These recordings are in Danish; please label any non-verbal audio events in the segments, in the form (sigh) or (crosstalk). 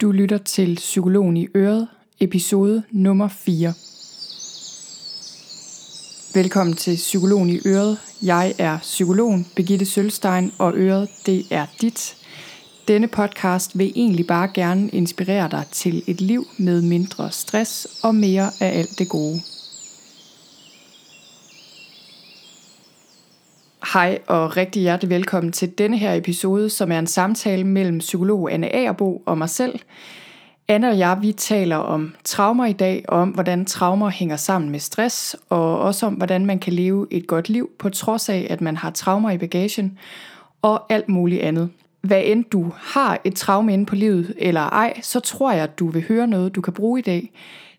Du lytter til Psykologen i Øret, episode nummer 4. Velkommen til Psykologen i Øret. Jeg er psykologen Begitte Sølstein, og Øret, det er dit. Denne podcast vil egentlig bare gerne inspirere dig til et liv med mindre stress og mere af alt det gode. Hej og rigtig hjertelig velkommen til denne her episode, som er en samtale mellem psykolog Anne Agerbo og mig selv. Anne og jeg, vi taler om traumer i dag, og om hvordan traumer hænger sammen med stress, og også om hvordan man kan leve et godt liv, på trods af, at man har traumer i bagagen, og alt muligt andet. Hvad end du har et traume inde på livet eller ej, så tror jeg, at du vil høre noget, du kan bruge i dag.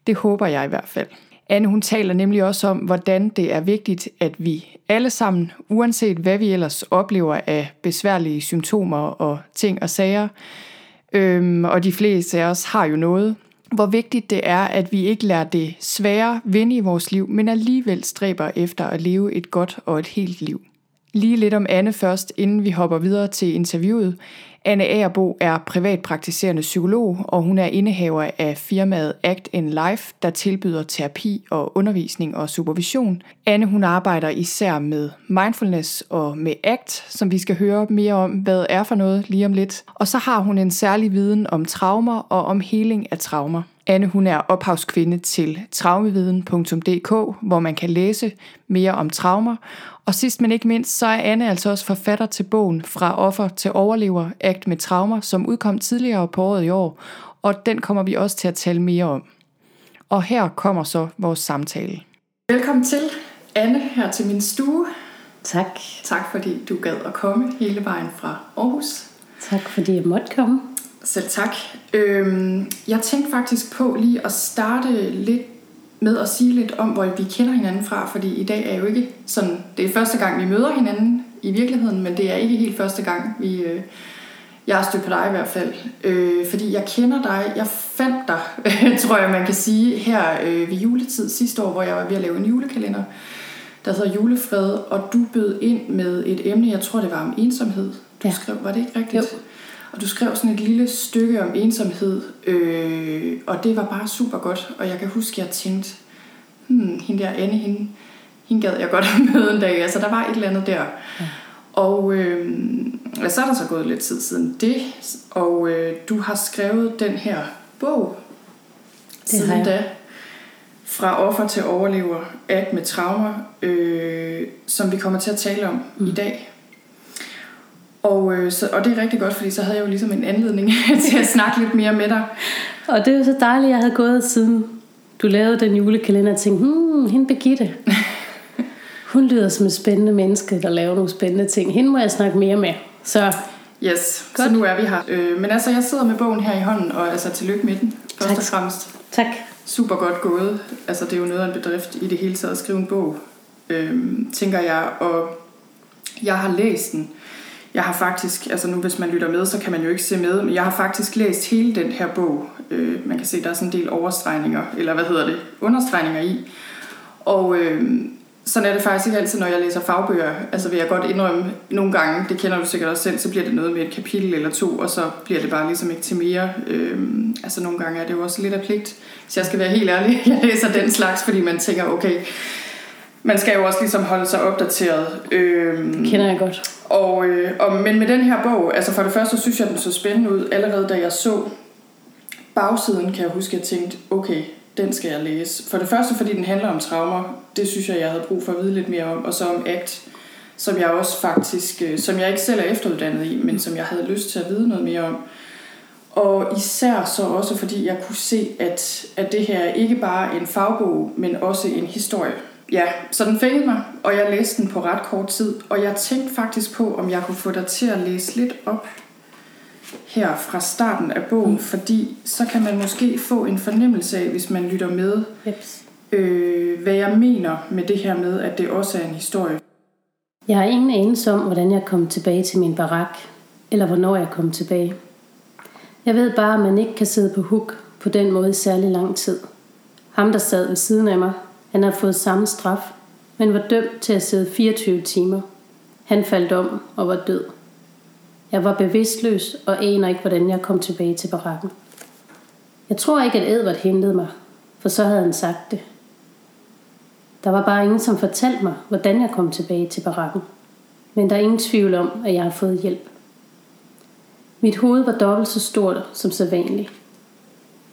Det håber jeg i hvert fald. Anne hun taler nemlig også om, hvordan det er vigtigt, at vi alle sammen, uanset hvad vi ellers oplever af besværlige symptomer og ting og sager, øhm, og de fleste af os har jo noget, hvor vigtigt det er, at vi ikke lader det svære vinde i vores liv, men alligevel stræber efter at leve et godt og et helt liv. Lige lidt om Anne først, inden vi hopper videre til interviewet. Anne Agerbo er privatpraktiserende psykolog, og hun er indehaver af firmaet Act in Life, der tilbyder terapi og undervisning og supervision. Anne hun arbejder især med mindfulness og med ACT, som vi skal høre mere om, hvad er for noget lige om lidt. Og så har hun en særlig viden om traumer og om heling af traumer. Anne hun er ophavskvinde til traumeviden.dk, hvor man kan læse mere om traumer. Og sidst men ikke mindst, så er Anne altså også forfatter til bogen Fra offer til overlever, Akt med traumer, som udkom tidligere på året i år, og den kommer vi også til at tale mere om. Og her kommer så vores samtale. Velkommen til, Anne, her til min stue. Tak. Tak fordi du gad at komme hele vejen fra Aarhus. Tak fordi jeg måtte komme. Selv tak. Øhm, jeg tænkte faktisk på lige at starte lidt med at sige lidt om, hvor vi kender hinanden fra, fordi i dag er jo ikke sådan, det er første gang, vi møder hinanden i virkeligheden, men det er ikke helt første gang, vi, øh, jeg har stødt på dig i hvert fald. Øh, fordi jeg kender dig, jeg fandt dig, (laughs) tror jeg man kan sige, her øh, ved juletid sidste år, hvor jeg var ved at lave en julekalender, der hedder Julefred, og du bød ind med et emne, jeg tror det var om ensomhed. Du Ja. skrev, var det ikke rigtigt? Jo. Og du skrev sådan et lille stykke om ensomhed, øh, og det var bare super godt. Og jeg kan huske, at jeg tænkte, hmm, hende der Anne, hende, hende gad jeg godt (laughs) at møde en dag. Altså, der var et eller andet der. Ja. Og øh, ja, så er der så gået lidt tid siden det, og øh, du har skrevet den her bog Det siden har jeg. da. Fra offer til overlever, at med traumer, øh, som vi kommer til at tale om mm. i dag. Og, øh, så, og det er rigtig godt, fordi så havde jeg jo ligesom en anledning (laughs) til at snakke lidt mere med dig. Og det er jo så dejligt, at jeg havde gået siden du lavede den julekalender og tænkte, hmm, hende Birgitte. (laughs) Hun lyder som et spændende menneske, der laver nogle spændende ting. Hende må jeg snakke mere med. Så Yes, Godt. så nu er vi her. Øh, men altså, jeg sidder med bogen her i hånden, og altså tillykke med den, først Tak. og fremmest. tak. Super godt gået. Altså, det er jo noget af en bedrift i det hele taget at skrive en bog, øhm, tænker jeg. Og jeg har læst den. Jeg har faktisk, altså nu hvis man lytter med, så kan man jo ikke se med, men jeg har faktisk læst hele den her bog. Øh, man kan se, der er sådan en del overstregninger, eller hvad hedder det, understregninger i. Og øh, sådan er det faktisk ikke altid, når jeg læser fagbøger. Altså vil jeg godt indrømme, nogle gange, det kender du sikkert også selv, så bliver det noget med et kapitel eller to, og så bliver det bare ligesom ikke til mere. Øhm, altså nogle gange er det jo også lidt af pligt. Så jeg skal være helt ærlig, (laughs) jeg læser den slags, fordi man tænker, okay, man skal jo også ligesom holde sig opdateret. Øhm, Kender jeg godt og, øh, og, men med den her bog, altså for det første, så synes jeg, den så spændende ud. Allerede da jeg så bagsiden, kan jeg huske, at jeg tænkte, okay, den skal jeg læse. For det første, fordi den handler om traumer. Det synes jeg, jeg havde brug for at vide lidt mere om. Og så om ACT, som jeg også faktisk, øh, som jeg ikke selv er efteruddannet i, men som jeg havde lyst til at vide noget mere om. Og især så også, fordi jeg kunne se, at, at det her ikke bare er en fagbog, men også en historie. Ja, så den fængede mig, og jeg læste den på ret kort tid. Og jeg tænkte faktisk på, om jeg kunne få dig til at læse lidt op her fra starten af bogen, mm. fordi så kan man måske få en fornemmelse af, hvis man lytter med, Jeps. øh, hvad jeg mener med det her med, at det også er en historie. Jeg har ingen anelse om, hvordan jeg kom tilbage til min barak, eller hvornår jeg kom tilbage. Jeg ved bare, at man ikke kan sidde på huk på den måde i særlig lang tid. Ham, der sad ved siden af mig, han havde fået samme straf, men var dømt til at sidde 24 timer. Han faldt om og var død. Jeg var bevidstløs og aner ikke, hvordan jeg kom tilbage til barakken. Jeg tror ikke, at Edvard hentede mig, for så havde han sagt det. Der var bare ingen, som fortalte mig, hvordan jeg kom tilbage til barakken. Men der er ingen tvivl om, at jeg har fået hjælp. Mit hoved var dobbelt så stort som sædvanligt.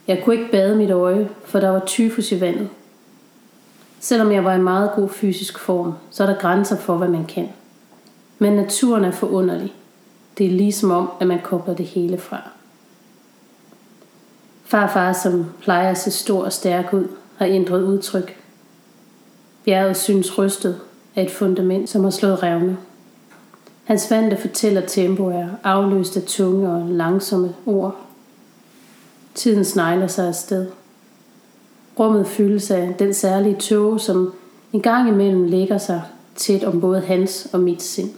Jeg kunne ikke bade mit øje, for der var tyfus i vandet. Selvom jeg var i meget god fysisk form, så er der grænser for, hvad man kan. Men naturen er forunderlig. Det er ligesom om, at man kobler det hele fra. Farfar, som plejer at se stor og stærk ud, har ændret udtryk. Bjerget synes rystet af et fundament, som har slået revne. Hans vante fortæller tempo er afløst af tunge og langsomme ord. Tiden snegler sig afsted. Rummet fyldes af den særlige tåge, som en gang imellem lægger sig tæt om både hans og mit sind.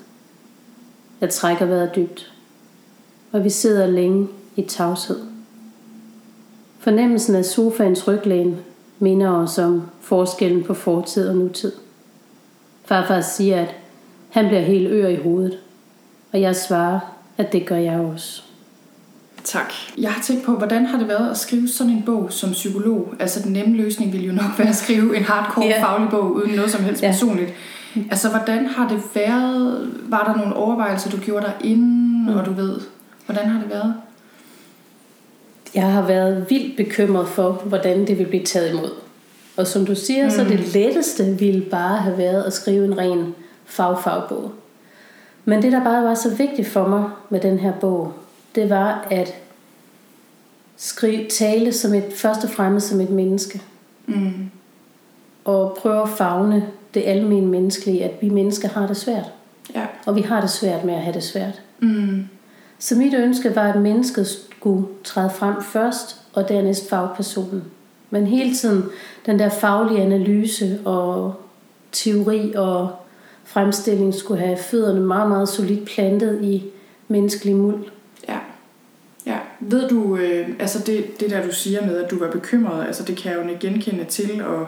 Jeg trækker vejret dybt, og vi sidder længe i tavshed. Fornemmelsen af sofaens ryglæn minder os om forskellen på fortid og nutid. Farfar siger, at han bliver helt ør i hovedet, og jeg svarer, at det gør jeg også. Tak. Jeg har tænkt på, hvordan har det været at skrive sådan en bog som psykolog? Altså den nemme løsning ville jo nok være at skrive en hardcore yeah. faglig bog uden noget som helst yeah. personligt. Altså hvordan har det været? Var der nogle overvejelser, du gjorde dig inden, mm. og du ved, hvordan har det været? Jeg har været vildt bekymret for, hvordan det vil blive taget imod. Og som du siger, mm. så det letteste ville bare have været at skrive en ren fagfagbog. Men det, der bare var så vigtigt for mig med den her bog, det var at skrive, tale som et, først og fremmest som et menneske. Mm. Og prøve at fagne det almindelige menneskelige, at vi mennesker har det svært. Ja. Og vi har det svært med at have det svært. Mm. Så mit ønske var, at mennesket skulle træde frem først, og dernæst fagpersonen. Men hele tiden den der faglige analyse og teori og fremstilling skulle have fødderne meget, meget solidt plantet i menneskelig muld. Ved du, øh, altså det, det der du siger med, at du var bekymret, altså det kan jeg jo genkende til, og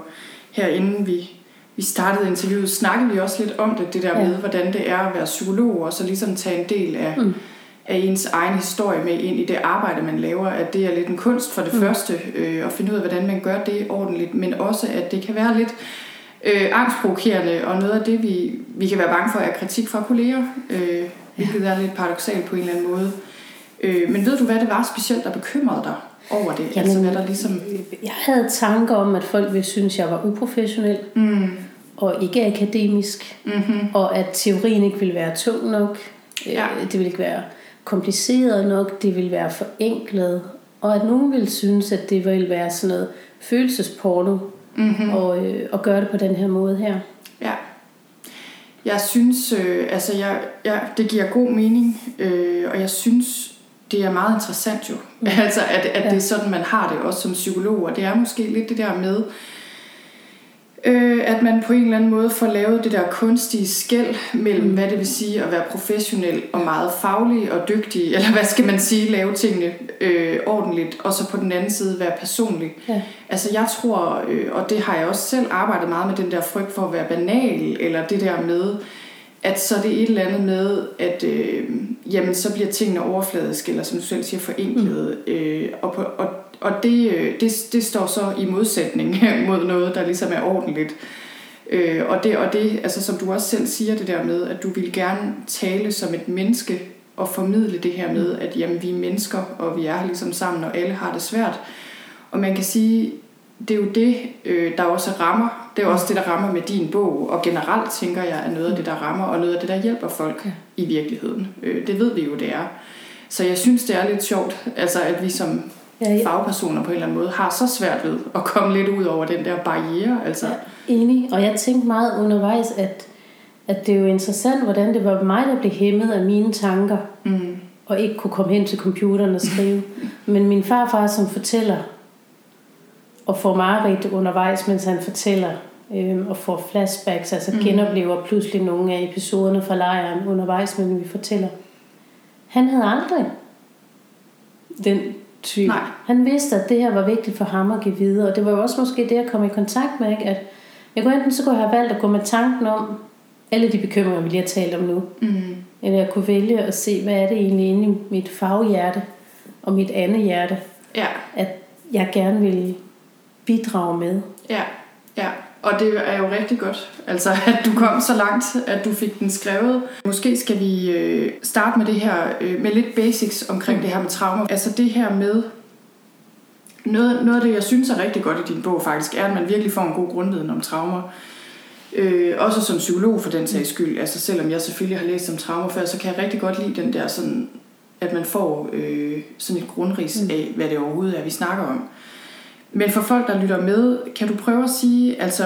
herinde vi, vi startede interviewet, snakkede vi også lidt om det, det der ja. med, hvordan det er at være psykolog, og så ligesom tage en del af, mm. af ens egen historie med ind i det arbejde, man laver, at det er lidt en kunst for det mm. første, øh, at finde ud af, hvordan man gør det ordentligt, men også, at det kan være lidt øh, angstprovokerende, og noget af det, vi, vi kan være bange for, er kritik fra kolleger, øh, hvilket ja. er lidt paradoxalt på en eller anden måde. Øh, men ved du, hvad det var specielt, der bekymrede dig over det? Jamen, altså, hvad der ligesom... Jeg havde tanker om, at folk ville synes, jeg var uprofessionel, mm. og ikke akademisk, mm-hmm. og at teorien ikke ville være tung nok, øh, ja. det ville ikke være kompliceret nok, det ville være forenklet, og at nogen ville synes, at det ville være sådan noget følelsesporno, mm-hmm. og, øh, og gøre det på den her måde her. Ja. Jeg synes, øh, altså jeg, jeg, det giver god mening, øh, og jeg synes, det er meget interessant jo. Mm. (laughs) altså, at, at ja. det er sådan, man har det også som psykolog, og det er måske lidt det der med, øh, at man på en eller anden måde får lavet det der kunstige skæld mellem, mm. hvad det vil sige at være professionel og meget faglig og dygtig, (laughs) eller hvad skal man sige, lave tingene øh, ordentligt, og så på den anden side være personlig. Ja. Altså jeg tror, øh, og det har jeg også selv arbejdet meget med, den der frygt for at være banal, eller det der med, at så er det et eller andet med, at øh, jamen, så bliver tingene overfladiske, eller som du selv siger, forenklet. Mm. Øh, og, på, og, og det, øh, det, det står så i modsætning (laughs) mod noget, der ligesom er ordentligt. Øh, og, det, og det, altså som du også selv siger det der med, at du vil gerne tale som et menneske, og formidle det her med, at jamen, vi er mennesker, og vi er her ligesom sammen, og alle har det svært. Og man kan sige, det er jo det, øh, der også rammer. Det er også det, der rammer med din bog, og generelt tænker jeg, er noget af det, der rammer, og noget af det, der hjælper folk ja. i virkeligheden. Øh, det ved vi jo, det er. Så jeg synes, det er lidt sjovt, altså at vi som ja, ja. fagpersoner på en eller anden måde har så svært ved at komme lidt ud over den der barriere. Altså. Ja, enig, og jeg tænkte meget undervejs, at, at det er jo interessant, hvordan det var mig, der blev hæmmet af mine tanker, mm. og ikke kunne komme hen til computeren og skrive. (laughs) Men min farfar, som fortæller, og får mareridt undervejs, mens han fortæller, øh, og får flashbacks, altså mm. genoplever pludselig nogle af episoderne fra lejren undervejs, men vi fortæller. Han havde aldrig den type. Nej. Han vidste, at det her var vigtigt for ham at give videre, og det var jo også måske det, jeg kom i kontakt med, ikke? at jeg kunne enten så kunne have valgt at gå med tanken om alle de bekymringer, vi lige har talt om nu, mm. eller jeg kunne vælge at se, hvad er det egentlig inde i mit faghjerte og mit andet hjerte, ja. at jeg gerne vil bidrage med. Ja, ja. Og det er jo rigtig godt, altså at du kom så langt, at du fik den skrevet. Måske skal vi øh, starte med det her, øh, med lidt basics omkring mm. det her med traumer. Altså det her med, noget, noget af det, jeg synes er rigtig godt i din bog faktisk, er, at man virkelig får en god grundviden om traumer. Øh, også som psykolog for den sags skyld. Altså selvom jeg selvfølgelig har læst om traumer før, så kan jeg rigtig godt lide den der sådan, at man får øh, sådan et grundris mm. af, hvad det overhovedet er, vi snakker om. Men for folk, der lytter med, kan du prøve at sige, altså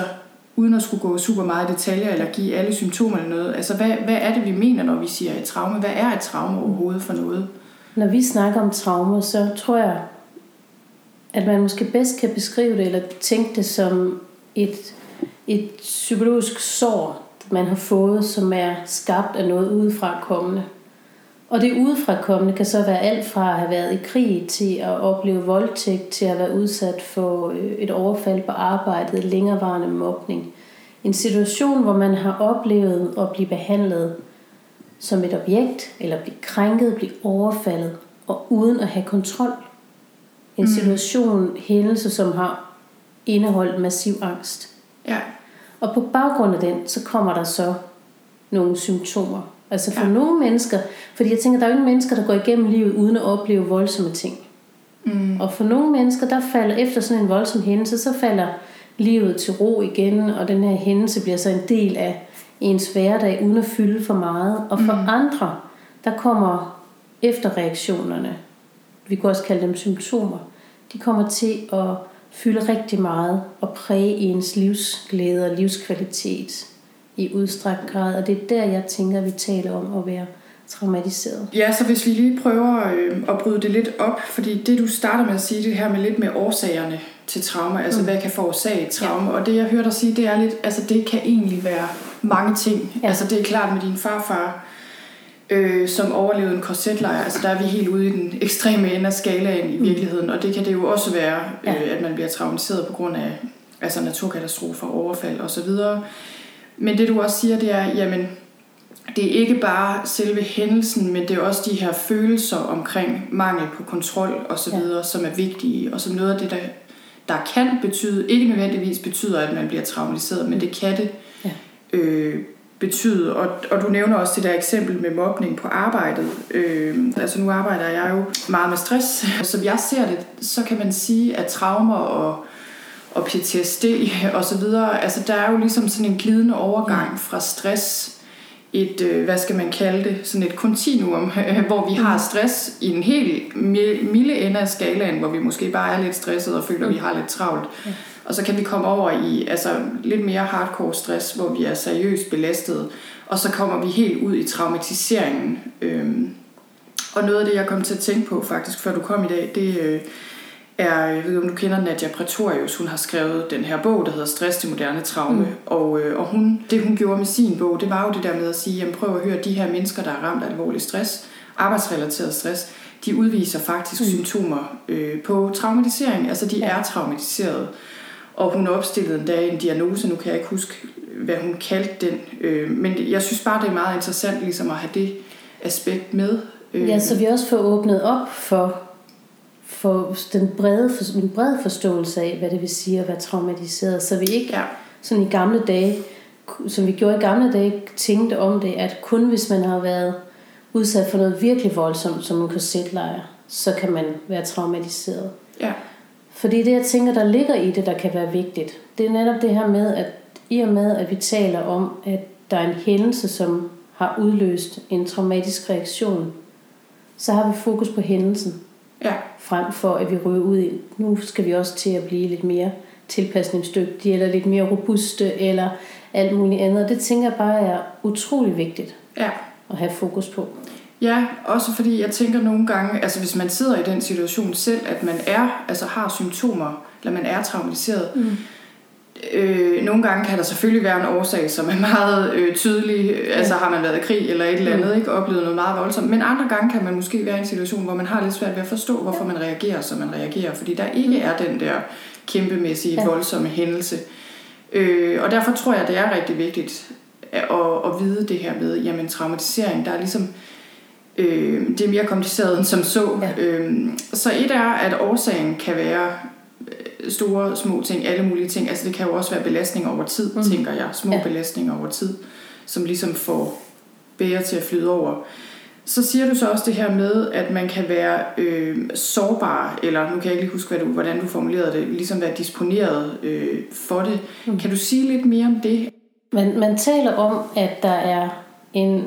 uden at skulle gå super meget i detaljer eller give alle symptomer eller noget, altså hvad, hvad er det, vi mener, når vi siger et traume? Hvad er et traume overhovedet for noget? Når vi snakker om traume, så tror jeg, at man måske bedst kan beskrive det eller tænke det som et, et psykologisk sår, man har fået, som er skabt af noget udefra kommende. Og det udefra kommende kan så være alt fra at have været i krig til at opleve voldtægt, til at være udsat for øh, et overfald på arbejdet, længerevarende mobning. En situation, hvor man har oplevet at blive behandlet som et objekt, eller blive krænket, blive overfaldet, og uden at have kontrol. En mm. situation, hændelse, som har indeholdt massiv angst. Ja. Og på baggrund af den, så kommer der så nogle symptomer. Altså for ja. nogle mennesker, fordi jeg tænker, der er jo ingen mennesker, der går igennem livet uden at opleve voldsomme ting. Mm. Og for nogle mennesker, der falder efter sådan en voldsom hændelse, så falder livet til ro igen, og den her hændelse bliver så en del af ens hverdag, uden at fylde for meget. Og for mm. andre, der kommer efterreaktionerne, vi kan også kalde dem symptomer, de kommer til at fylde rigtig meget og præge ens livsglæde og livskvalitet i udstrakt grad. Og det er der, jeg tænker, vi taler om at være traumatiseret. Ja, så hvis vi lige prøver øh, at bryde det lidt op, fordi det du starter med at sige, det her med lidt med årsagerne til trauma, altså mm. hvad kan forårsage et traume, ja. og det jeg hørte dig sige, det er lidt, altså det kan egentlig være mange ting. Ja. Altså det er klart med din farfar, øh, som overlevede en korsetlejr, altså der er vi helt ude i den ekstreme ende af skalaen i mm. virkeligheden, og det kan det jo også være, øh, ja. at man bliver traumatiseret på grund af altså naturkatastrofer, overfald osv., men det du også siger, det er, jamen, det er ikke bare selve hændelsen, men det er også de her følelser omkring mangel på kontrol og så videre, ja. som er vigtige, og som noget af det, der, der kan betyde, ikke nødvendigvis betyder, at man bliver traumatiseret, men det kan det ja. øh, betyde. Og, og du nævner også det der eksempel med mobning på arbejdet. Øh, altså nu arbejder jeg jo meget med stress. Som jeg ser det, så kan man sige, at traumer og og PTSD (laughs) og så videre. Altså der er jo ligesom sådan en glidende overgang fra stress, et, øh, hvad skal man kalde det, sådan et kontinuum, (laughs) hvor vi har stress i en helt milde ende af skalaen, hvor vi måske bare er lidt stresset og føler, at vi har lidt travlt. Og så kan vi komme over i altså, lidt mere hardcore stress, hvor vi er seriøst belastet, og så kommer vi helt ud i traumatiseringen. Øhm, og noget af det, jeg kom til at tænke på faktisk, før du kom i dag, det, øh, er, jeg ved ikke om du kender Nadia Pretorius, hun har skrevet den her bog, der hedder Stress til moderne traume. Mm. Og, øh, og hun, det hun gjorde med sin bog, det var jo det der med at sige, jamen prøv at høre, de her mennesker, der er ramt af alvorlig stress, arbejdsrelateret stress, de udviser faktisk mm. symptomer øh, på traumatisering. Altså de er traumatiseret. Og hun opstillede en dag en diagnose, nu kan jeg ikke huske, hvad hun kaldte den. Øh, men jeg synes bare, det er meget interessant ligesom at have det aspekt med. Øh. Ja, så vi også får åbnet op for få den brede, en bred forståelse af, hvad det vil sige at være traumatiseret, så vi ikke ja. sådan i gamle dage, som vi gjorde i gamle dage, tænkte om det, at kun hvis man har været udsat for noget virkelig voldsomt, som en korsetlejr, så kan man være traumatiseret. Ja. Fordi det, jeg tænker, der ligger i det, der kan være vigtigt, det er netop det her med, at i og med, at vi taler om, at der er en hændelse, som har udløst en traumatisk reaktion, så har vi fokus på hændelsen. Ja. Frem for at vi ryger ud i, nu skal vi også til at blive lidt mere tilpasningsdygtige, eller lidt mere robuste, eller alt muligt andet. Det tænker jeg bare er utrolig vigtigt ja. at have fokus på. Ja, også fordi jeg tænker nogle gange, altså hvis man sidder i den situation selv, at man er, altså har symptomer, eller man er traumatiseret, mm Øh, nogle gange kan der selvfølgelig være en årsag, som er meget øh, tydelig. Ja. Altså har man været i krig eller et eller andet, mm. ikke oplevet noget meget voldsomt. Men andre gange kan man måske være i en situation, hvor man har lidt svært ved at forstå, hvorfor man reagerer, som man reagerer. Fordi der ikke mm. er den der kæmpemæssige, ja. voldsomme hændelse. Øh, og derfor tror jeg, det er rigtig vigtigt at, at, vide det her med, jamen traumatisering, der er ligesom Øh, det er mere kompliceret end som så. Ja. Øh, så et er, at årsagen kan være store, små ting, alle mulige ting. Altså det kan jo også være belastning over tid, mm. tænker jeg. Små Ja. belastninger over tid, som ligesom får bære til at flyde over. Så siger du så også det her med, at man kan være øh, sårbar, eller nu kan jeg ikke lige huske, hvad du, hvordan du formulerede det, ligesom være disponeret øh, for det. Mm. Kan du sige lidt mere om det? Man, man taler om, at der er en,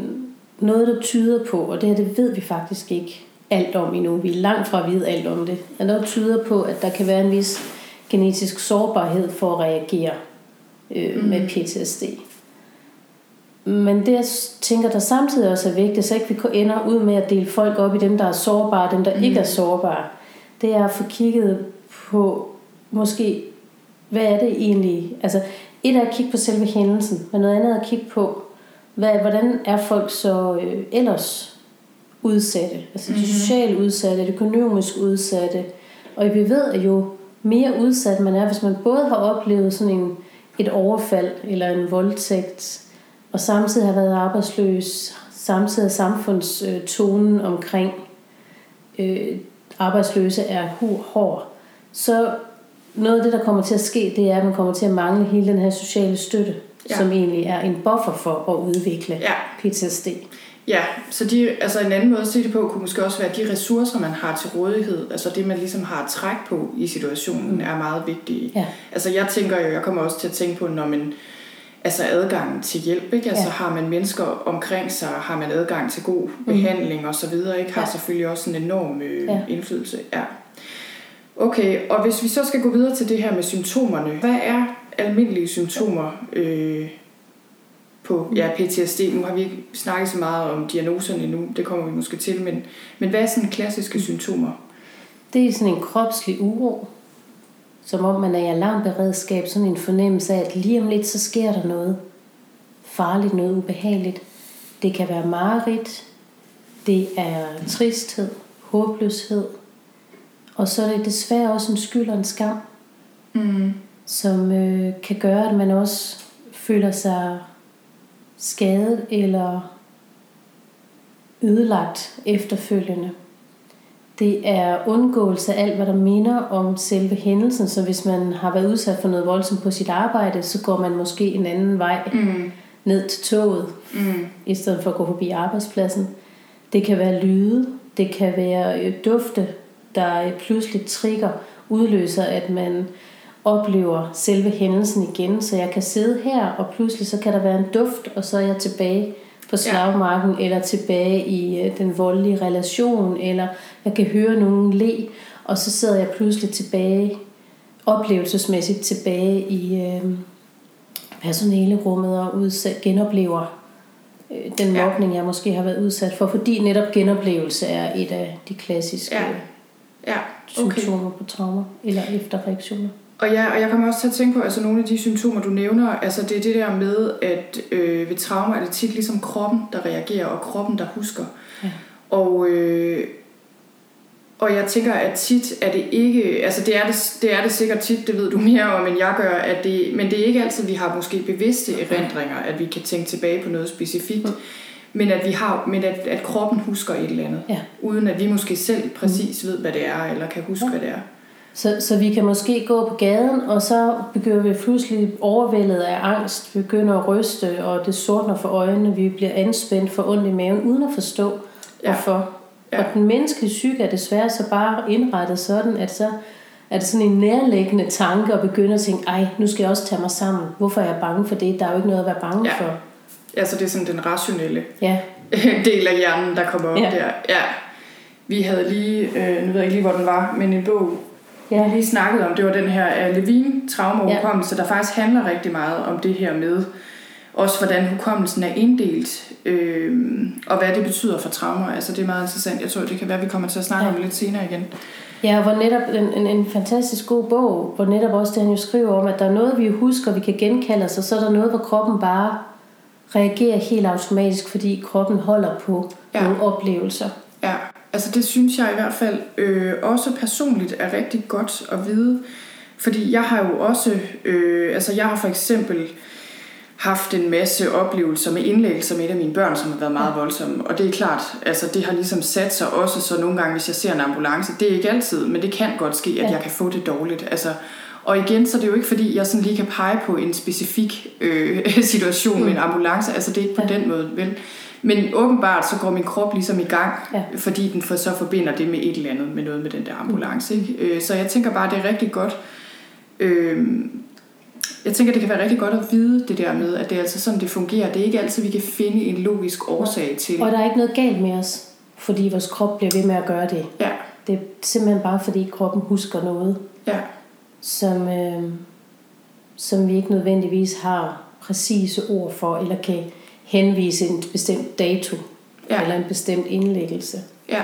noget, der tyder på, og det her det ved vi faktisk ikke alt om endnu. Vi er langt fra at vide alt om det. Men noget tyder på, at der kan være en vis genetisk sårbarhed for at reagere øh, mm. med PTSD. Men det, jeg tænker, der samtidig også er vigtigt, så ikke vi ender ud med at dele folk op i dem, der er sårbare og dem, der mm. ikke er sårbare, det er at få kigget på, måske, hvad er det egentlig? Altså, et er at kigge på selve hændelsen, men noget andet er at kigge på, hvad, hvordan er folk så øh, ellers udsatte? Altså mm-hmm. socialt udsatte, økonomisk udsatte. Og vi ved, at jo mere udsat man er, hvis man både har oplevet sådan en, et overfald eller en voldtægt, og samtidig har været arbejdsløs, samtidig er samfundstonen omkring øh, arbejdsløse er hård, så noget af det, der kommer til at ske, det er, at man kommer til at mangle hele den her sociale støtte. Ja. som egentlig er en buffer for at udvikle Ja. PTSD. Ja, så de, altså en anden måde at se det på, kunne måske også være, at de ressourcer, man har til rådighed, altså det, man ligesom har at trække på i situationen, mm. er meget vigtige. Ja. Altså jeg tænker jo, jeg kommer også til at tænke på, når man, altså adgangen til hjælp, ikke? Altså Ja. har man mennesker omkring sig, har man adgang til god behandling og så videre, ikke? Har Ja. selvfølgelig også en enorm øh, Ja. indflydelse. Ja. Okay, og hvis vi så skal gå videre til det her med symptomerne, hvad er almindelige symptomer øh, på ja, PTSD? Nu har vi ikke snakket så meget om diagnoserne endnu, det kommer vi måske til, men, men hvad er sådan klassiske symptomer? Det er sådan en kropslig uro, som om man er i alarmberedskab, sådan en fornemmelse af, at lige om lidt, så sker der noget farligt, noget ubehageligt. Det kan være mareridt, det er tristhed, håbløshed, og så er det desværre også en skyld og en skam, Mm. som øh, kan gøre, at man også føler sig skadet eller ødelagt efterfølgende. Det er undgåelse af alt, hvad der minder om selve hændelsen. Så hvis man har været udsat for noget voldsomt på sit arbejde, så går man måske en anden vej Mm. ned til toget, Mm. i stedet for at gå forbi arbejdspladsen. Det kan være lyde, det kan være øh, dufte, der pludselig trigger, udløser, at man oplever selve hændelsen igen. Så jeg kan sidde her, og pludselig så kan der være en duft, og så er jeg tilbage på slagmarken, eller tilbage i øh, den voldelige relation, eller jeg kan høre nogen le, og så sidder jeg pludselig tilbage, oplevelsesmæssigt tilbage i øh, personalerummet og udsat, genoplever øh, den Ja. mobning, jeg måske har været udsat for, fordi netop genoplevelse er et af de klassiske Ja. Ja, okay. symptomer på traumer eller efterreaktioner. Og ja, og jeg kommer også til at tænke på, altså nogle af de symptomer, du nævner, altså det er det der med, at øh, ved trauma er det tit ligesom kroppen, der reagerer, og kroppen, der husker. Ja. Og, øh, og jeg tænker, at tit er det ikke, altså det er det, det er det sikkert tit, det ved du mere om, end jeg gør, at det, men det er ikke altid, vi har måske bevidste erindringer, at vi kan tænke tilbage på noget specifikt, men at vi har, men at, at kroppen husker et eller andet, Ja. uden at vi måske selv præcis ved, hvad det er, eller kan huske, hvad det er. Så, så vi kan måske gå på gaden, og så begynder vi pludselig overvældet af angst, vi begynder at ryste, og det sortner for øjnene, vi bliver anspændt for ondt i maven, uden at forstå, Ja. hvorfor. Ja. Og den menneskelige psyke er desværre så bare indrettet sådan, at så er det sådan en nærliggende tanke at begynde at tænke, ej, nu skal jeg også tage mig sammen. Hvorfor er jeg bange for det? Der er jo ikke noget at være bange Ja. for. Altså det er sådan den rationelle Ja, (laughs) del af hjernen, der kommer op Ja. der. Ja. Vi havde lige, øh, nu ved jeg ikke lige, hvor den var, men en bog, ja, vi lige snakkede om, det var den her af Levin, traumahukommelse, Ja. der faktisk handler rigtig meget om det her med, også hvordan hukommelsen er inddelt, øh, og hvad det betyder for traumer. Altså det er meget interessant. Jeg tror, det kan være, vi kommer til at snakke Ja. om det lidt senere igen. Ja, hvor netop en, en, en fantastisk god bog, hvor netop også det, han jo skriver om, at der er noget, vi husker, vi kan genkalde os, og så er der noget, hvor kroppen bare reagerer helt automatisk, fordi kroppen holder på ja. nogle oplevelser. Ja, altså det synes jeg i hvert fald øh, også personligt er rigtig godt at vide. Fordi jeg har jo også, øh, altså jeg har for eksempel haft en masse oplevelser med indlæggelser med et af mine børn, som har været meget voldsomme. Og det er klart, altså det har ligesom sat sig også, så nogle gange, hvis jeg ser en ambulance, det er ikke altid, men det kan godt ske, at jeg kan få det dårligt. Altså, og igen, så er det jo ikke fordi, jeg sådan lige kan pege på en specifik øh, (laughs) situation mm. med en ambulance. Altså det er ikke på den måde, vel? Men åbenbart så går min krop ligesom i gang, ja. fordi den for, så forbinder det med et eller andet, med noget med den der ambulance. Ikke? Øh, så jeg tænker bare, det er rigtig godt. Øh, jeg tænker, det kan være rigtig godt at vide det der med, at det er altså sådan, det fungerer. Det er ikke altid, vi kan finde en logisk årsag til. Og der er ikke noget galt med os, fordi vores krop bliver ved med at gøre det. Ja. Det er simpelthen bare, fordi kroppen husker noget, ja. som, øh, som vi ikke nødvendigvis har præcise ord for, eller kan henvise en bestemt dato, ja. eller en bestemt indlæggelse. Ja.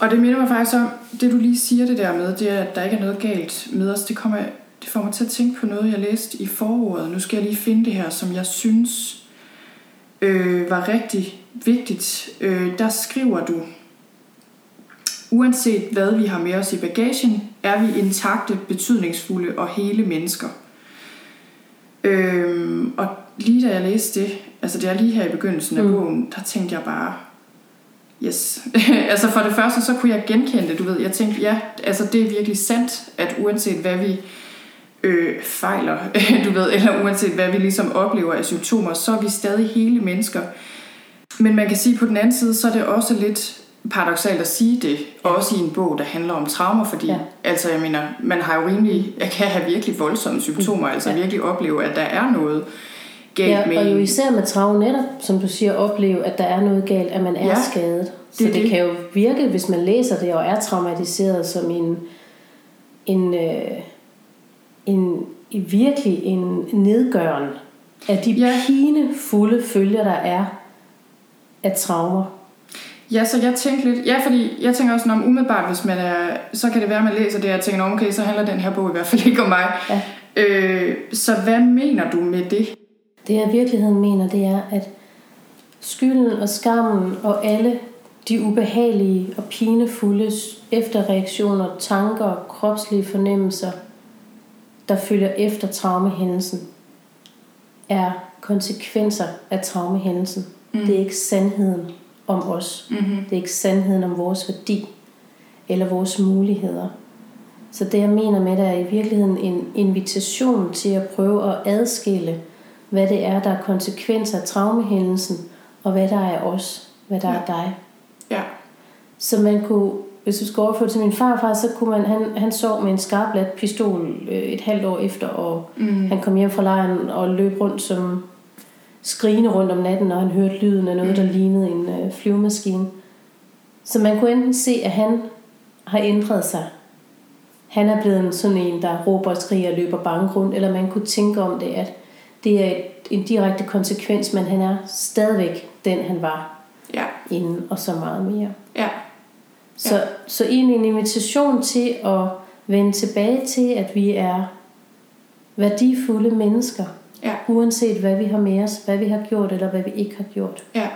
Og det minder mig faktisk om, det du lige siger det der med, det er, at der ikke er noget galt med os. Det kommer det får mig til at tænke på noget, jeg læste i forordet. Nu skal jeg lige finde det her, som jeg synes øh, var rigtig vigtigt. Øh, der skriver du, uanset hvad vi har med os i bagagen, er vi intakte, betydningsfulde og hele mennesker. Øh, og lige da jeg læste det, altså det er lige her i begyndelsen af mm. bogen, der tænkte jeg bare, Yes. (laughs) altså for det første, så kunne jeg genkende det, du ved. Jeg tænkte, ja, altså det er virkelig sandt, at uanset hvad vi øh, fejler, (laughs) du ved, eller uanset hvad vi ligesom oplever af symptomer, så er vi stadig hele mennesker. Men man kan sige på den anden side, så er det også lidt paradoxalt at sige det, også i en bog, der handler om traumer, fordi ja. altså, jeg mener, man har jo rimelig, jeg (laughs) kan have virkelig voldsomme symptomer, altså ja. virkelig opleve, at der er noget galt ja, med og jo især med traumer netop, som du siger, opleve, at der er noget galt, at man er ja, skadet. Så det, det, det kan jo virke, hvis man læser det og er traumatiseret som en, en øh, en, virkelig en nedgøren af de ja. pinefulde følger, der er af traumer. Ja, så jeg tænkte lidt, ja, fordi jeg tænker også, når umiddelbart, hvis man er, så kan det være, at man læser det, og tænker, okay, så handler den her bog i hvert fald ikke om mig. Ja. Øh, så hvad mener du med det? Det jeg i virkeligheden mener, det er, at skylden og skammen og alle de ubehagelige og pinefulde efterreaktioner, tanker, kropslige fornemmelser – der følger efter traumahændelsen, er konsekvenser af traumahændelsen. Mm. Det er ikke sandheden om os. Mm-hmm. Det er ikke sandheden om vores værdi eller vores muligheder. Så det jeg mener med det er i virkeligheden en invitation til at prøve at adskille, hvad det er, der er konsekvenser af traumahændelsen, og hvad der er os, hvad der ja. er dig. Ja. Så man kunne hvis du skal overføre til min farfar, så kunne man, han, han sov med en skarplat pistol øh, et halvt år efter, og mm. han kom hjem fra lejren og løb rundt som skrigende rundt om natten, og han hørte lyden af noget, mm. der lignede en øh, flyvemaskine. Så man kunne enten se, at han har ændret sig. Han er blevet sådan en, der råber og skriger og løber bange rundt, eller man kunne tænke om det, at det er en direkte konsekvens, men han er stadigvæk den, han var ja. inden, og så meget mere. Ja. Så, ja. så egentlig en invitation til at vende tilbage til, at vi er værdifulde mennesker. Ja. Uanset hvad vi har med os, hvad vi har gjort, eller hvad vi ikke har gjort. Ja.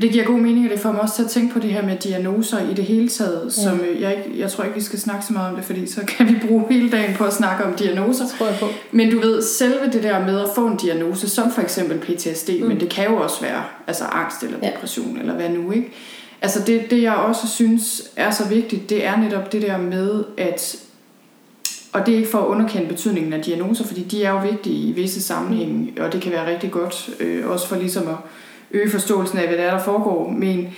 Det giver god mening, og det får mig også til at tænke på det her med diagnoser i det hele taget, ja. som øh, jeg, ikke, jeg tror ikke, vi skal snakke så meget om det, fordi så kan vi bruge hele dagen på at snakke om diagnoser. Tror jeg på. Men du ved, selve det der med at få en diagnose, som for eksempel PTSD, mm. men det kan jo også være altså angst eller depression, ja. eller hvad nu, ikke? Altså det, det jeg også synes er så vigtigt, det er netop det der med, at og det er ikke for at underkende betydningen af diagnoser, fordi de er jo vigtige i visse sammenhænge, og det kan være rigtig godt, øh, også for ligesom at øge forståelsen af, hvad der er, der foregår. Men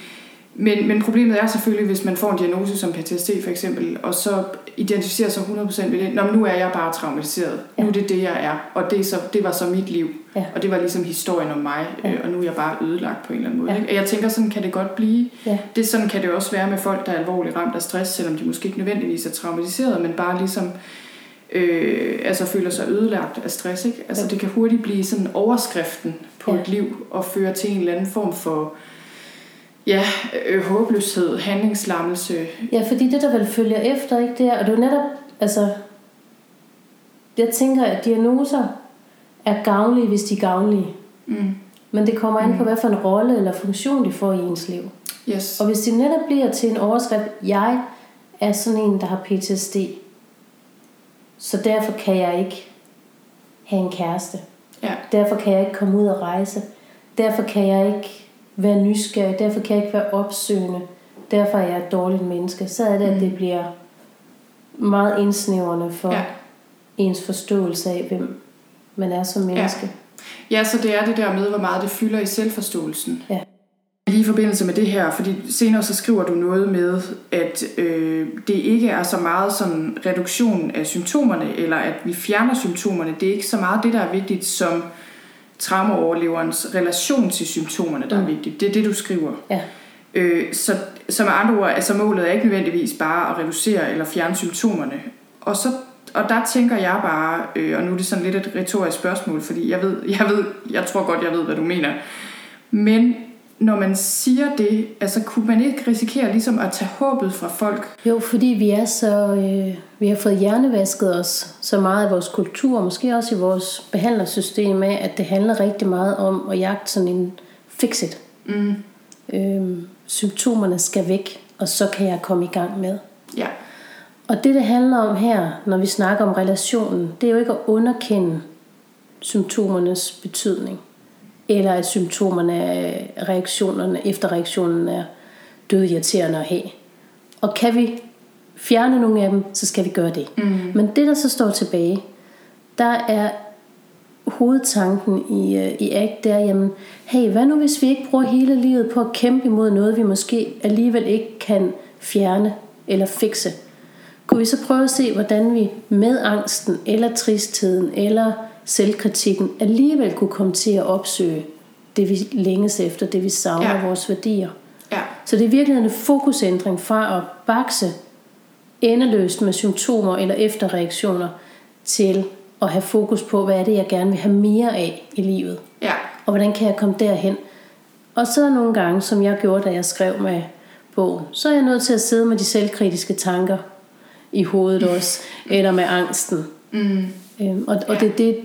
men, men problemet er selvfølgelig, hvis man får en diagnose som PTSD for eksempel, og så identificerer sig 100% ved det. Nå, nu er jeg bare traumatiseret. Ja. Nu er det det, jeg er. Og det, er så, det var så mit liv. Ja. Og det var ligesom historien om mig. Ja. Øh, og nu er jeg bare ødelagt på en eller anden måde. Ja. Ikke? Og jeg tænker, sådan kan det godt blive. Ja. Det sådan kan det også være med folk, der er alvorligt ramt af stress, selvom de måske ikke nødvendigvis er traumatiseret, men bare ligesom øh, altså føler sig ødelagt af stress. Ikke? Altså ja. det kan hurtigt blive sådan overskriften på ja. et liv og føre til en eller anden form for ja, øh, håbløshed, handlingslammelse. Ja, fordi det, der vel følger efter, ikke, det er, og det er netop, altså, jeg tænker, at diagnoser er gavnlige, hvis de er gavnlige. Mm. Men det kommer an på, mm. hvad for en rolle eller funktion de får i ens liv. Yes. Og hvis de netop bliver til en overskrift, jeg er sådan en, der har PTSD, så derfor kan jeg ikke have en kæreste. Ja. Derfor kan jeg ikke komme ud og rejse. Derfor kan jeg ikke være nysgerrig. Derfor kan jeg ikke være opsøgende. Derfor er jeg et dårligt menneske. Så er det, at det bliver meget indsnævrende for Ja. ens forståelse af, hvem man er som menneske. Ja, så det er det der med, hvor meget det fylder i selvforståelsen. Ja. Lige i forbindelse med det her, fordi senere så skriver du noget med, at øh, det ikke er så meget som reduktion af symptomerne, eller at vi fjerner symptomerne. Det er ikke så meget det, der er vigtigt, som traumaoverleverens relation til symptomerne, der er vigtigt. Det er det, du skriver. Ja. Øh, så, så med andre ord, altså målet er ikke nødvendigvis bare at reducere eller fjerne symptomerne. Og, så, og der tænker jeg bare, øh, og nu er det sådan lidt et retorisk spørgsmål, fordi jeg ved, jeg ved, jeg tror godt, jeg ved, hvad du mener. Men når man siger det, altså kunne man ikke risikere ligesom at tage håbet fra folk? Jo, fordi vi er så øh, vi har fået hjernevasket os så meget af vores kultur, måske også i vores behandlersystem af, at det handler rigtig meget om at jagte sådan en fix-it. Mm. Øhm, symptomerne skal væk, og så kan jeg komme i gang med. Ja, Og det, det handler om her, når vi snakker om relationen, det er jo ikke at underkende symptomernes betydning. Eller at symptomerne, er- reaktionerne, efter reaktionen er dødirriterende at have. Og kan vi fjerne nogle af dem, så skal vi gøre det. Mm. Men det, der så står tilbage, der er hovedtanken i, øh, i ACT, det er, jamen, hey, hvad nu hvis vi ikke bruger hele livet på at kæmpe imod noget, vi måske alligevel ikke kan fjerne eller fikse? Kunne vi så prøve at se, hvordan vi med angsten, eller tristheden, eller selvkritikken alligevel kunne komme til at opsøge det, vi længes efter, det vi savner, Ja. vores værdier? ja, Så det er virkelig en fokusændring fra at bakse endeløst med symptomer eller efterreaktioner til at have fokus på, hvad er det, jeg gerne vil have mere af i livet. ja, Og hvordan kan jeg komme derhen? Og så nogle gange, som jeg gjorde, da jeg skrev med bogen, så er jeg nødt til at sidde med de selvkritiske tanker i hovedet (laughs) også, eller med angsten. mm, Øhm, og, og Ja. det er det,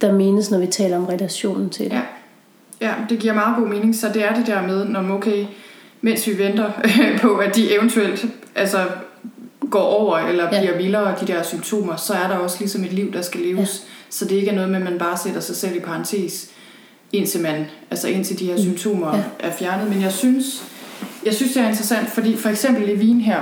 der menes, når vi taler om relationen til det. ja. Ja, det giver meget god mening. Så det er det der med, når okay, mens vi venter (laughs) på, at de eventuelt altså, går over eller Ja. bliver vildere, de der symptomer, så er der også ligesom et liv, der skal leves. Ja. Så det ikke er noget med, at man bare sætter sig selv i parentes, indtil, man, altså indtil de her symptomer Ja. er fjernet. Men jeg synes, jeg synes, det er interessant, fordi for eksempel Levin her,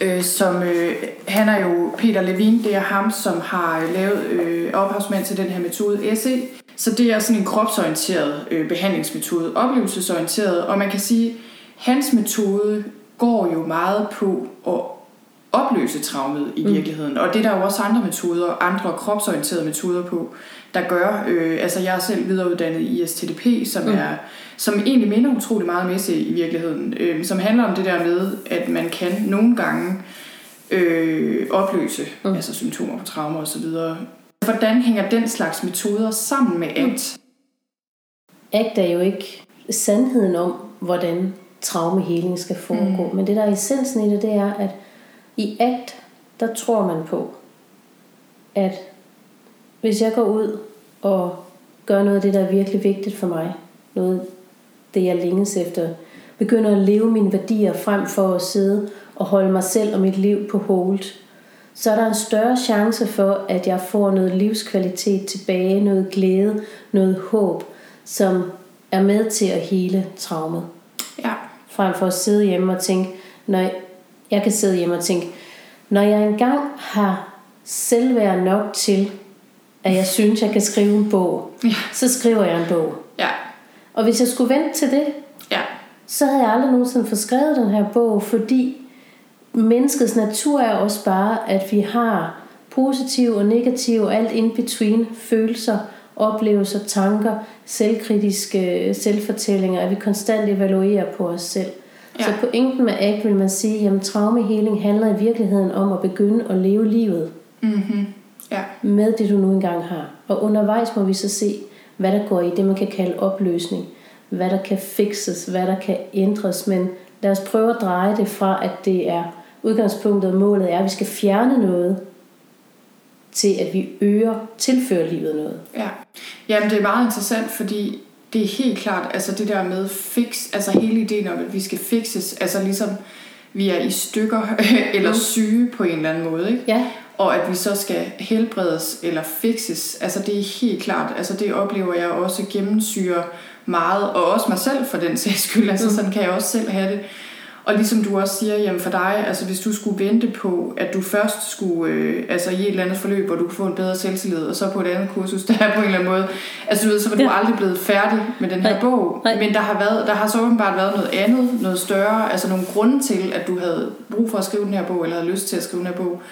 øh, som øh, han er jo Peter Levin, det er ham, som har øh, lavet øh, ophavsmand til den her metode SE. Så det er sådan en kropsorienteret øh, behandlingsmetode, oplevelsesorienteret, og man kan sige, hans metode går jo meget på at opløse traumet i virkeligheden. Og det er der jo også andre metoder, andre kropsorienterede metoder på, der gør. Øh, altså jeg er selv videreuddannet i ISTDP, som, mm. er, som egentlig minder utrolig meget med sig i virkeligheden. Øh, som handler om det der med, at man kan nogle gange øh, opløse mm. altså symptomer på traumer osv. Hvordan hænger den slags metoder sammen med ACT? ACT er jo ikke sandheden om, hvordan traumeheling skal foregå. Mm. Men det, der er essensen i det, det er, at i ACT, der tror man på, at hvis jeg går ud og gør noget af det, der er virkelig vigtigt for mig, noget det, jeg længes efter, begynder at leve mine værdier frem for at sidde og holde mig selv og mit liv på hold, så er der en større chance for, at jeg får noget livskvalitet tilbage, noget glæde, noget håb, som er med til at hele traumet. Ja, Frem for at sidde hjemme og tænke, når jeg, kan sidde hjemme og tænke, når jeg engang har selvværd nok til, at jeg synes, jeg kan skrive en bog, Ja. så skriver jeg en bog. ja, Og hvis jeg skulle vente til det, ja, så havde jeg aldrig nogensinde fået skrevet den her bog, fordi menneskets natur er også bare, at vi har positive og negative, alt in between, følelser, oplevelser, tanker, selvkritiske selvfortællinger, at vi konstant evaluerer på os selv. Ja. Så pointen med ACT vil man sige, at traumeheling handler i virkeligheden om at begynde at leve livet mm-hmm. ja, med det, du nu engang har. Og undervejs må vi så se, hvad der går i det, man kan kalde opløsning. Hvad der kan fikses, hvad der kan ændres. Men lad os prøve at dreje det fra, at det er udgangspunktet og målet er, at vi skal fjerne noget, til at vi øger, tilfører livet noget. Ja, jamen det er meget interessant, fordi det er helt klart, altså det der med fix, altså hele ideen om, at vi skal fixes, altså ligesom vi er i stykker (laughs) eller syge på en eller anden måde, ikke? Ja, og at vi så skal helbredes eller fixes, altså det er helt klart, altså det oplever jeg også gennemsyrer meget, og også mig selv for den sags skyld, altså mm. sådan kan jeg også selv have det. Og ligesom du også siger, jamen for dig, altså hvis du skulle vente på, at du først skulle, øh, altså i et eller andet forløb, hvor du kunne få en bedre selvtillid, og så på et andet kursus, (laughs) der er på en eller anden måde, altså du ved, så var du ja. aldrig blevet færdig med den her Nej. bog. Nej. Men der har, været, der har så åbenbart været noget andet, noget større, altså nogle grunde til, at du havde brug for at skrive den her bog, eller havde lyst til at skrive den her bog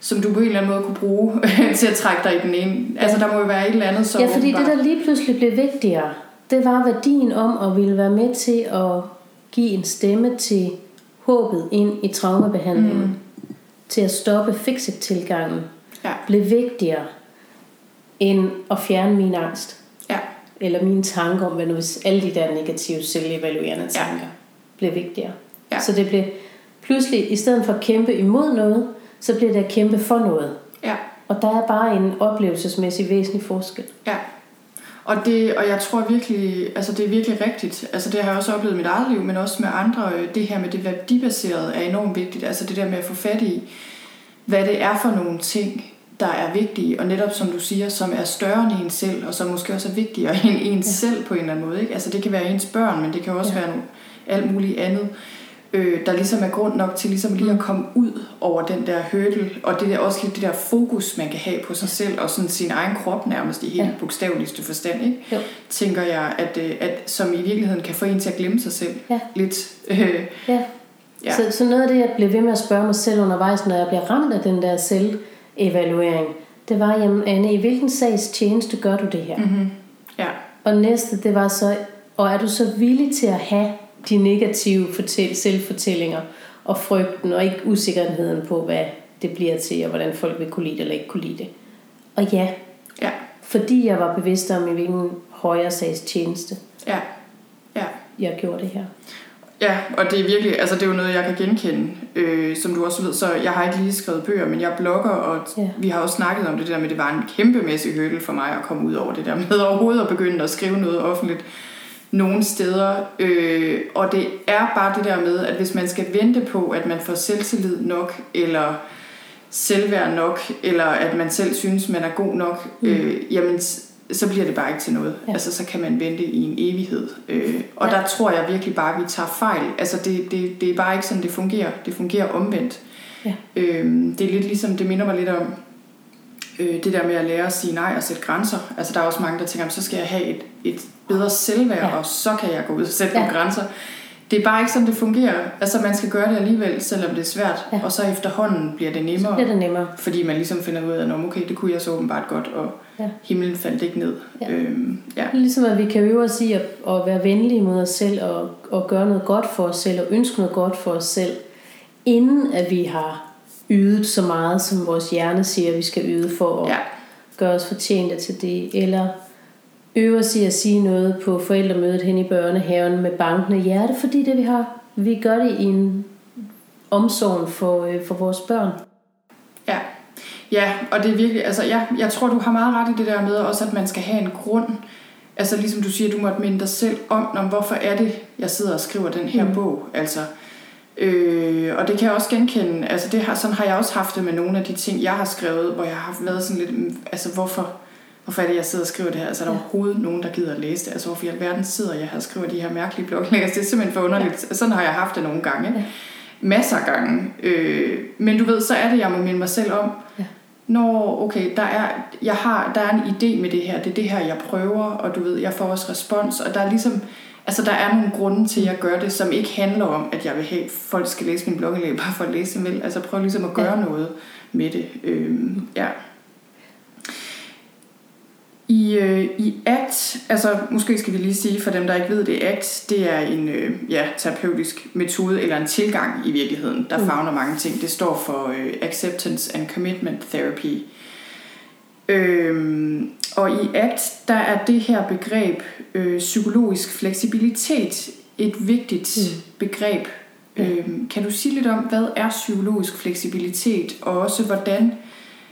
som du på en eller anden måde kunne bruge (laughs) til at trække dig i den ene. Altså der må jo være et eller andet, som Ja, fordi åbenbart... det der lige pludselig blev vigtigere, det var værdien om at ville være med til at give en stemme til håbet ind i traumabehandlingen, mm. til at stoppe fixit-tilgangen, ja. blev vigtigere end at fjerne min angst. Ja. Eller mine tanker om, hvad nu hvis alle de der negative selvevaluerende tanker ja. blev vigtigere. Ja. Så det blev pludselig, i stedet for at kæmpe imod noget, så bliver det at kæmpe for noget. Ja. Og der er bare en oplevelsesmæssig væsentlig forskel. Ja. Og, det, og jeg tror virkelig, altså det er virkelig rigtigt. Altså det har jeg også oplevet i mit eget liv, men også med andre. Det her med det værdibaserede er enormt vigtigt. Altså det der med at få fat i, hvad det er for nogle ting, der er vigtige, og netop som du siger, som er større end en selv, og som måske også er vigtigere (laughs) end ens ja. selv på en eller anden måde. Ikke? Altså det kan være ens børn, men det kan også ja. være alt muligt andet øh, der ligesom er grund nok til ligesom lige at komme ud over den der hurdle, og det er også lidt det der fokus, man kan have på sig selv, og sådan sin egen krop nærmest i helt ja. bogstaveligste forstand, ikke? Jo. tænker jeg, at, øh, at som i virkeligheden kan få en til at glemme sig selv ja. lidt. (laughs) Øh, ja. Ja. Så, så noget af det, jeg blev ved med at spørge mig selv undervejs, når jeg bliver ramt af den der selvevaluering, det var, jamen Anne, i hvilken sags tjeneste gør du det her? Mm-hmm. Ja. Og næste, det var så, og er du så villig til at have de negative fortæl- selvfortællinger og frygten og ikke usikkerheden på, hvad det bliver til, og hvordan folk vil kunne lide det eller ikke kunne lide det. Og ja, ja. fordi jeg var bevidst om, i hvilken højere sags tjeneste ja. Ja. jeg gjorde det her. Ja, og det er virkelig, altså det er jo noget, jeg kan genkende, øh, som du også ved, så jeg har ikke lige skrevet bøger, men jeg blogger, og ja. vi har også snakket om det der med, det var en kæmpemæssig hurdle for mig at komme ud over det der med overhovedet at begynde at skrive noget offentligt nogle steder. Øh, og det er bare det der med, at hvis man skal vente på, at man får selvtillid nok, eller selvværd nok, eller at man selv synes, man er god nok, mm. øh, jamen så bliver det bare ikke til noget. Ja. Altså så kan man vente i en evighed. Øh, og ja. der tror jeg virkelig bare, at vi tager fejl. Altså det, det, det er bare ikke sådan, det fungerer. Det fungerer omvendt. Ja. Øh, det er lidt ligesom, det minder mig lidt om, øh, det der med at lære at sige nej og sætte grænser. Altså der er også mange, der tænker, så skal jeg have et, et bedre selvværd, ja. og så kan jeg gå ud og sætte ja. nogle grænser. Det er bare ikke sådan, det fungerer. Altså man skal gøre det alligevel, selvom det er svært. Ja. Og så efterhånden bliver det nemmere. Så bliver det nemmere. Fordi man ligesom finder ud af, at okay, det kunne jeg så åbenbart godt, og ja. himlen faldt ikke ned. Ja. Øhm, ja. Ligesom at vi kan øve os i at, at være venlige mod os selv, og, og gøre noget godt for os selv, og ønske noget godt for os selv, inden at vi har ydet så meget, som vores hjerne siger, vi skal yde for at ja. gøre os fortjente til det, eller øve os i at sige noget på forældremødet hen i børnehaven med bankende hjerte, fordi det vi har, vi gør det i en omsorg for, øh, for vores børn. Ja. Ja, og det er virkelig, altså ja, jeg tror, du har meget ret i det der med også, at man skal have en grund. Altså ligesom du siger, du måtte minde dig selv om, om hvorfor er det, jeg sidder og skriver den her mm. bog. Altså, Øh, og det kan jeg også genkende, altså det har, sådan har jeg også haft det med nogle af de ting, jeg har skrevet, hvor jeg har været sådan lidt, mm, altså hvorfor, hvorfor er det, jeg sidder og skriver det her? Altså er der ja. overhovedet nogen, der gider at læse det? Altså hvorfor i alverden sidder jeg her og skriver de her mærkelige bloglægger? Det er simpelthen for underligt. Ja. Sådan har jeg haft det nogle gange. Ja. Masser af gange. Øh, men du ved, så er det, jeg må minde mig selv om, ja. Når, okay, der er, jeg har, der er en idé med det her, det er det her, jeg prøver, og du ved, jeg får også respons, og der er ligesom, Altså, der er nogle grunde til, at jeg gør det, som ikke handler om, at jeg vil have, at folk skal læse min blogindlæg bare for at læse dem. Altså, prøv ligesom at gøre ja. noget med det. Øhm, ja. I, øh, I ACT, altså måske skal vi lige sige for dem, der ikke ved det, ACT, det er en øh, ja, terapeutisk metode, eller en tilgang i virkeligheden, der mm. fagner mange ting. Det står for øh, Acceptance and Commitment Therapy. Øhm, og i ACT, der er det her begreb øh, psykologisk fleksibilitet et vigtigt mm. begreb. Øhm, kan du sige lidt om, hvad er psykologisk fleksibilitet, og også hvordan,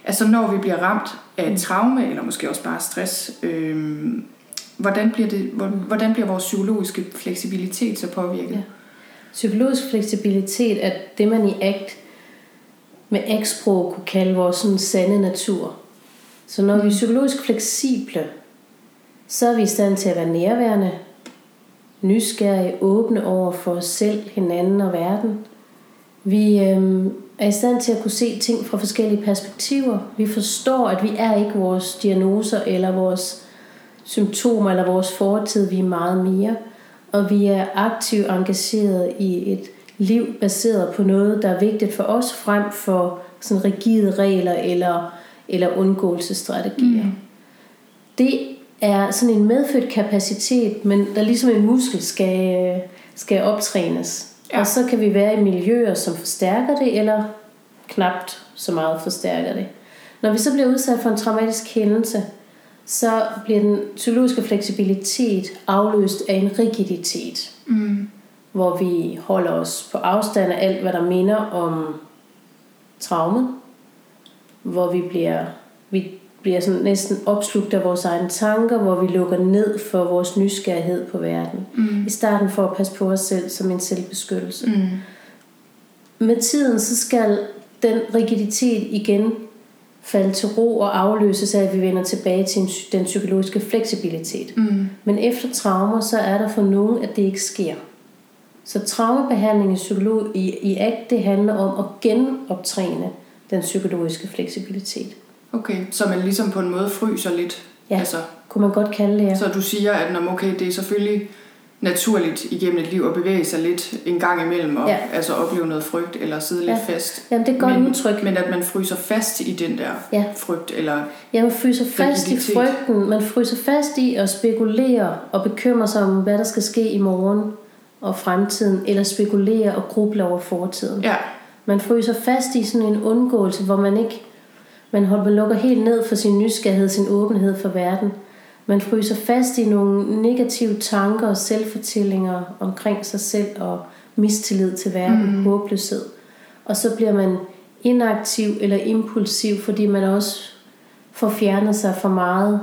altså når vi bliver ramt af et traume, eller måske også bare stress, øh, hvordan, bliver det, hvordan bliver vores psykologiske fleksibilitet så påvirket? Ja. Psykologisk fleksibilitet er det, man i ACT med eksprog kunne kalde vores sådan sande natur. Så når vi er psykologisk fleksible, så er vi i stand til at være nærværende, nysgerrige, åbne over for os selv, hinanden og verden. Vi øhm, er i stand til at kunne se ting fra forskellige perspektiver. Vi forstår, at vi er ikke vores diagnoser eller vores symptomer eller vores fortid. Vi er meget mere. Og vi er aktivt engageret i et liv baseret på noget, der er vigtigt for os, frem for sådan rigide regler eller, eller undgåelsesstrategier. Mm. Det er sådan en medfødt kapacitet, men der ligesom en muskel skal, skal optrænes. Ja. Og så kan vi være i miljøer, som forstærker det, eller knapt så meget forstærker det. Når vi så bliver udsat for en traumatisk hændelse, så bliver den psykologiske fleksibilitet afløst af en rigiditet. Mm. Hvor vi holder os på afstand af alt, hvad der minder om traumet. Hvor vi bliver, vi bliver sådan næsten opslugt af vores egne tanker, hvor vi lukker ned for vores nysgerrighed på verden. Mm. I starten for at passe på os selv som en selvbeskyttelse. Mm. Med tiden så skal den rigiditet igen falde til ro og afløses af, at vi vender tilbage til den psykologiske fleksibilitet. Mm. Men efter traumer, så er der for nogen, at det ikke sker. Så traumebehandling i, psykolog, i, i ACT, det handler om at genoptræne den psykologiske fleksibilitet. Okay, så man ligesom på en måde fryser lidt? Ja, altså, kunne man godt kalde det, ja. Så du siger, at når, okay, det er selvfølgelig naturligt igennem et liv at bevæge sig lidt en gang imellem og ja. altså opleve noget frygt eller sidde ja. lidt fast. Jamen det er godt men, udtryk. Men at man fryser fast i den der ja. frygt eller Ja, man fryser fast i frygten. Man fryser fast i at spekulere og bekymre sig om, hvad der skal ske i morgen og fremtiden, eller spekulere og gruble over fortiden. Ja. Man fryser fast i sådan en undgåelse, hvor man ikke man holder, lukker helt ned for sin nysgerrighed, sin åbenhed for verden. Man fryser fast i nogle negative tanker og selvfortællinger omkring sig selv og mistillid til verden, mm. håbløshed. Og så bliver man inaktiv eller impulsiv, fordi man også får fjernet sig for meget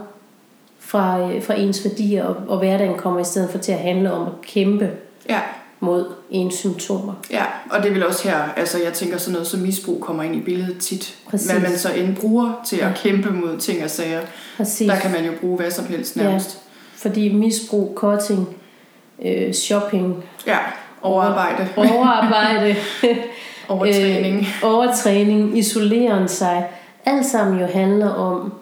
fra, øh, fra ens værdier, og, og hverdagen kommer i stedet for til at handle om at kæmpe ja. Mod ens symptomer. Ja, og det vil også her, altså jeg tænker sådan noget som misbrug kommer ind i billedet tit. Præcis. Hvad man så end bruger til at ja. kæmpe mod ting og sager. Præcis. Der kan man jo bruge hvad som helst nærmest. Ja, fordi misbrug, cutting, øh, shopping. Ja, overarbejde. Overarbejde. (laughs) overtræning. øh, overtræning, isoleren sig. Alt sammen jo handler om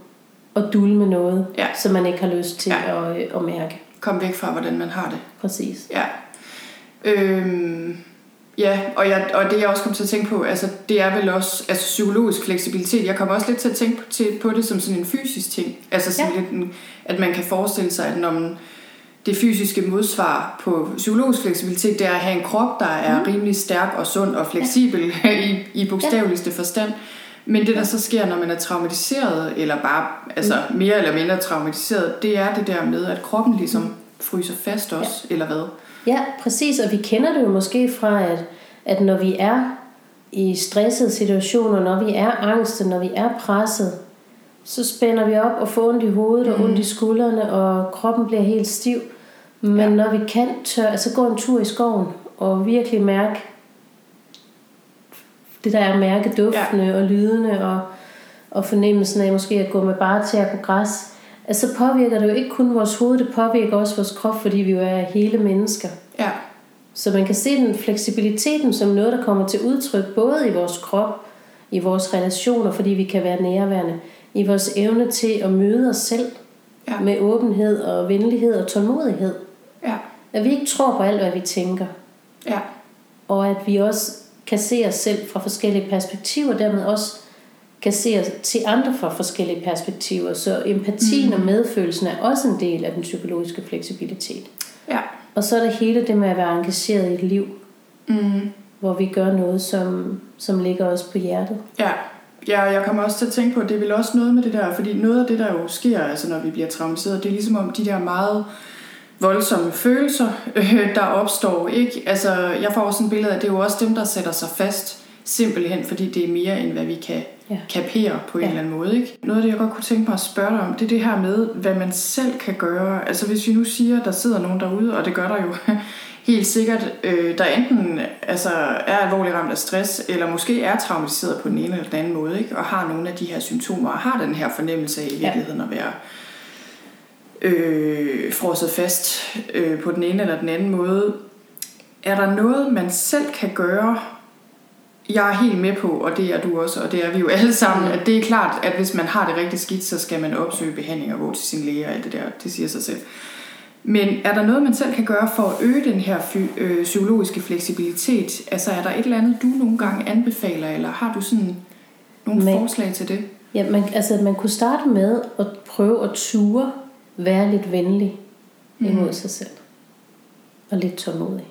at dulme noget, ja. som man ikke har lyst til ja. at, at mærke. Kom væk fra, hvordan man har det. Præcis. Ja. Øhm, ja, og, jeg, og det jeg også kom til at tænke på, altså det er vel også altså psykologisk fleksibilitet. Jeg kommer også lidt til at tænke på, til, på det som sådan en fysisk ting. Altså sådan ja. lidt en, at man kan forestille sig, at når man, det fysiske modsvar på psykologisk fleksibilitet, det er at have en krop, der er mm. rimelig stærk og sund og fleksibel ja. (laughs) i, i bogstaveligste ja. forstand. Men det, der så sker, når man er traumatiseret, eller bare altså, mm. mere eller mindre traumatiseret, det er det der med, at kroppen ligesom mm. fryser fast også, ja. eller hvad? Ja, præcis, og vi kender det jo måske fra, at, at når vi er i stressede situationer, når vi er angste, når vi er presset, så spænder vi op og får ondt i hovedet mm. og ondt i skuldrene, og kroppen bliver helt stiv. Men ja. når vi kan tør, altså gå en tur i skoven og virkelig mærke det der er at mærke duftene ja. og lydene og, og fornemmelsen af måske at gå med bare tæer på græs, altså så påvirker det jo ikke kun vores hoved, det påvirker også vores krop, fordi vi jo er hele mennesker. Ja. Så man kan se den fleksibiliteten som noget, der kommer til udtryk både i vores krop, i vores relationer, fordi vi kan være nærværende, i vores evne til at møde os selv ja. med åbenhed og venlighed og tålmodighed. Ja. At vi ikke tror på alt, hvad vi tænker. Ja. Og at vi også kan se os selv fra forskellige perspektiver, dermed også kan se til andre fra forskellige perspektiver. Så empatien mm. og medfølelsen er også en del af den psykologiske fleksibilitet. Ja. Og så er der hele det med at være engageret i et liv, mm. hvor vi gør noget, som, som ligger os på hjertet. Ja. ja, jeg kommer også til at tænke på, at det er vel også noget med det der, fordi noget af det, der jo sker, altså når vi bliver traumatiseret, det er ligesom om de der meget voldsomme følelser, øh, der opstår. Ikke? Altså, jeg får også en billede af, at det er jo også dem, der sætter sig fast, simpelthen fordi det er mere, end hvad vi kan ja. kapere på en ja. eller anden måde. Ikke? Noget af det, jeg godt kunne tænke mig at spørge dig om, det er det her med, hvad man selv kan gøre. Altså hvis vi nu siger, at der sidder nogen derude, og det gør der jo (laughs) helt sikkert, øh, der enten altså, er alvorligt ramt af stress, eller måske er traumatiseret på den ene eller den anden måde, ikke? og har nogle af de her symptomer, og har den her fornemmelse af i virkeligheden ja. at være øh, frosset fast øh, på den ene eller den anden måde. Er der noget, man selv kan gøre? Jeg er helt med på, og det er du også, og det er vi jo alle sammen, mm. at det er klart, at hvis man har det rigtig skidt, så skal man opsøge behandling og gå til sin læge og alt det der. Det siger sig selv. Men er der noget, man selv kan gøre for at øge den her øh, psykologiske fleksibilitet? Altså er der et eller andet, du nogle gange anbefaler, eller har du sådan nogle Men, forslag til det? Ja, man, altså man kunne starte med at prøve at ture være lidt venlig mm. imod sig selv. Og lidt tålmodig.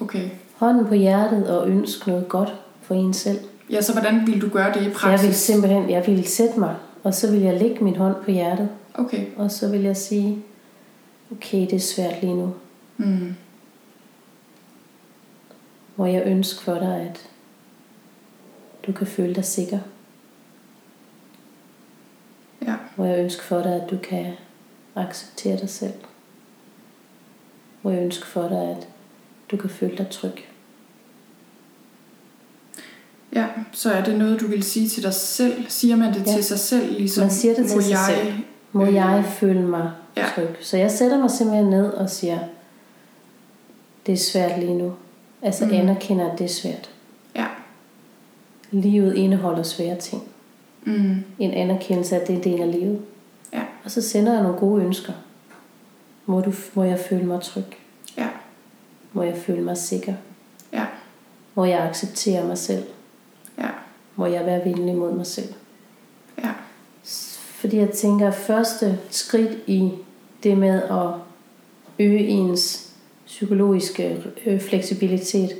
Okay. Hånden på hjertet og ønske noget godt for en selv. Ja, så hvordan vil du gøre det i praksis? Jeg vil simpelthen, jeg vil sætte mig, og så vil jeg lægge min hånd på hjertet. Okay. Og så vil jeg sige, okay, det er svært lige nu. Mm. Hvor jeg ønsker for dig, at du kan føle dig sikker. Ja. Hvor jeg ønsker for dig, at du kan acceptere dig selv. Hvor jeg ønsker for dig, at du kan føle dig tryg. Ja, så er det noget, du vil sige til dig selv? Siger man det ja. til sig selv? Ligesom, man siger det til sig jeg, selv. Må øh, jeg føle mig ja. tryg? Så jeg sætter mig simpelthen ned og siger, det er svært lige nu. Altså mm. anerkender, at det er svært. Ja. Livet indeholder svære ting. Mm. En anerkendelse af, at det er en del af livet. Ja. Og så sender jeg nogle gode ønsker. Må, du, må jeg føle mig tryg? Ja. Må jeg føle mig sikker? Ja. Må jeg acceptere mig selv? Må jeg være venlig mod mig selv? Ja. Fordi jeg tænker, at første skridt i det med at øge ens psykologiske øh, fleksibilitet,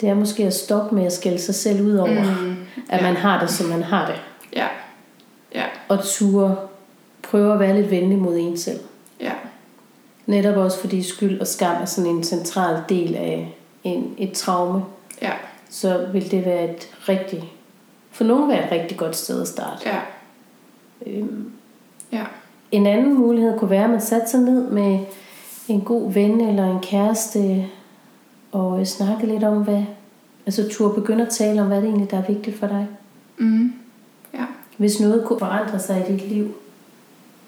det er måske at stoppe med at skælde sig selv ud over, mm. at ja. man har det, som man har det. Ja. Ja. Og ture prøve at være lidt venlig mod en selv. Ja. Netop også fordi skyld og skam er sådan en central del af en, et traume. Ja. Så vil det være et rigtig, for nogen være et rigtig godt sted at starte. Ja. Øhm, ja. En anden mulighed kunne være, at man satte sig ned med en god ven eller en kæreste og snakke lidt om, hvad, altså turde begynde at tale om, hvad det egentlig der er vigtigt for dig. Mm. Ja. Hvis noget kunne forandre sig i dit liv,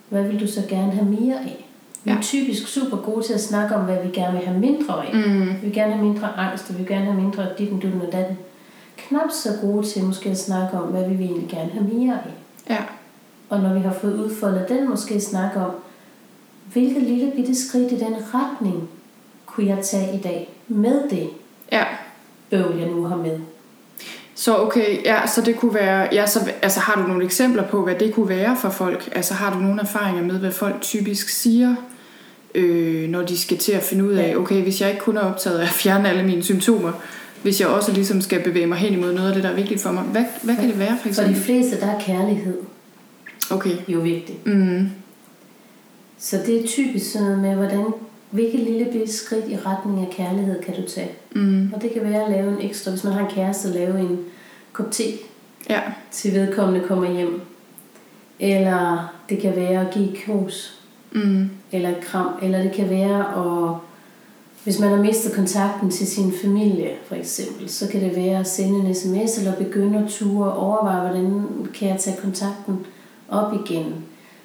hvad vil du så gerne have mere af? Vi er ja. typisk super gode til at snakke om, hvad vi gerne vil have mindre af. Mm. Vi vil gerne have mindre angst, og vi vil gerne have mindre dutten og datten. Knap så gode til måske at snakke om, hvad vi vil egentlig gerne have mere af. Ja. Og når vi har fået udfoldet den, måske snakke om, hvilket lille bitte skridt i den retning kunne jeg tage i dag med det ja. bøvl, jeg nu har med. Så okay, ja, så det kunne være, ja, så, altså har du nogle eksempler på, hvad det kunne være for folk? Altså har du nogle erfaringer med, hvad folk typisk siger, øh, når de skal til at finde ud af, okay, hvis jeg ikke kun er optaget af at fjerne alle mine symptomer, hvis jeg også ligesom skal bevæge mig hen imod noget af det, der er vigtigt for mig, hvad, hvad kan det være for eksempel? For de fleste, der er kærlighed okay. jo vigtigt. Mm. Så det er typisk sådan noget med, hvordan, hvilket lille bitte skridt i retning af kærlighed kan du tage. Mm. Og det kan være at lave en ekstra, hvis man har en kæreste, at lave en kop te ja. til vedkommende kommer hjem. Eller det kan være at give kos. Mm. Eller et kram. Eller det kan være at, hvis man har mistet kontakten til sin familie, for eksempel, så kan det være at sende en sms, eller begynde at ture og overveje, hvordan kan jeg tage kontakten op igen.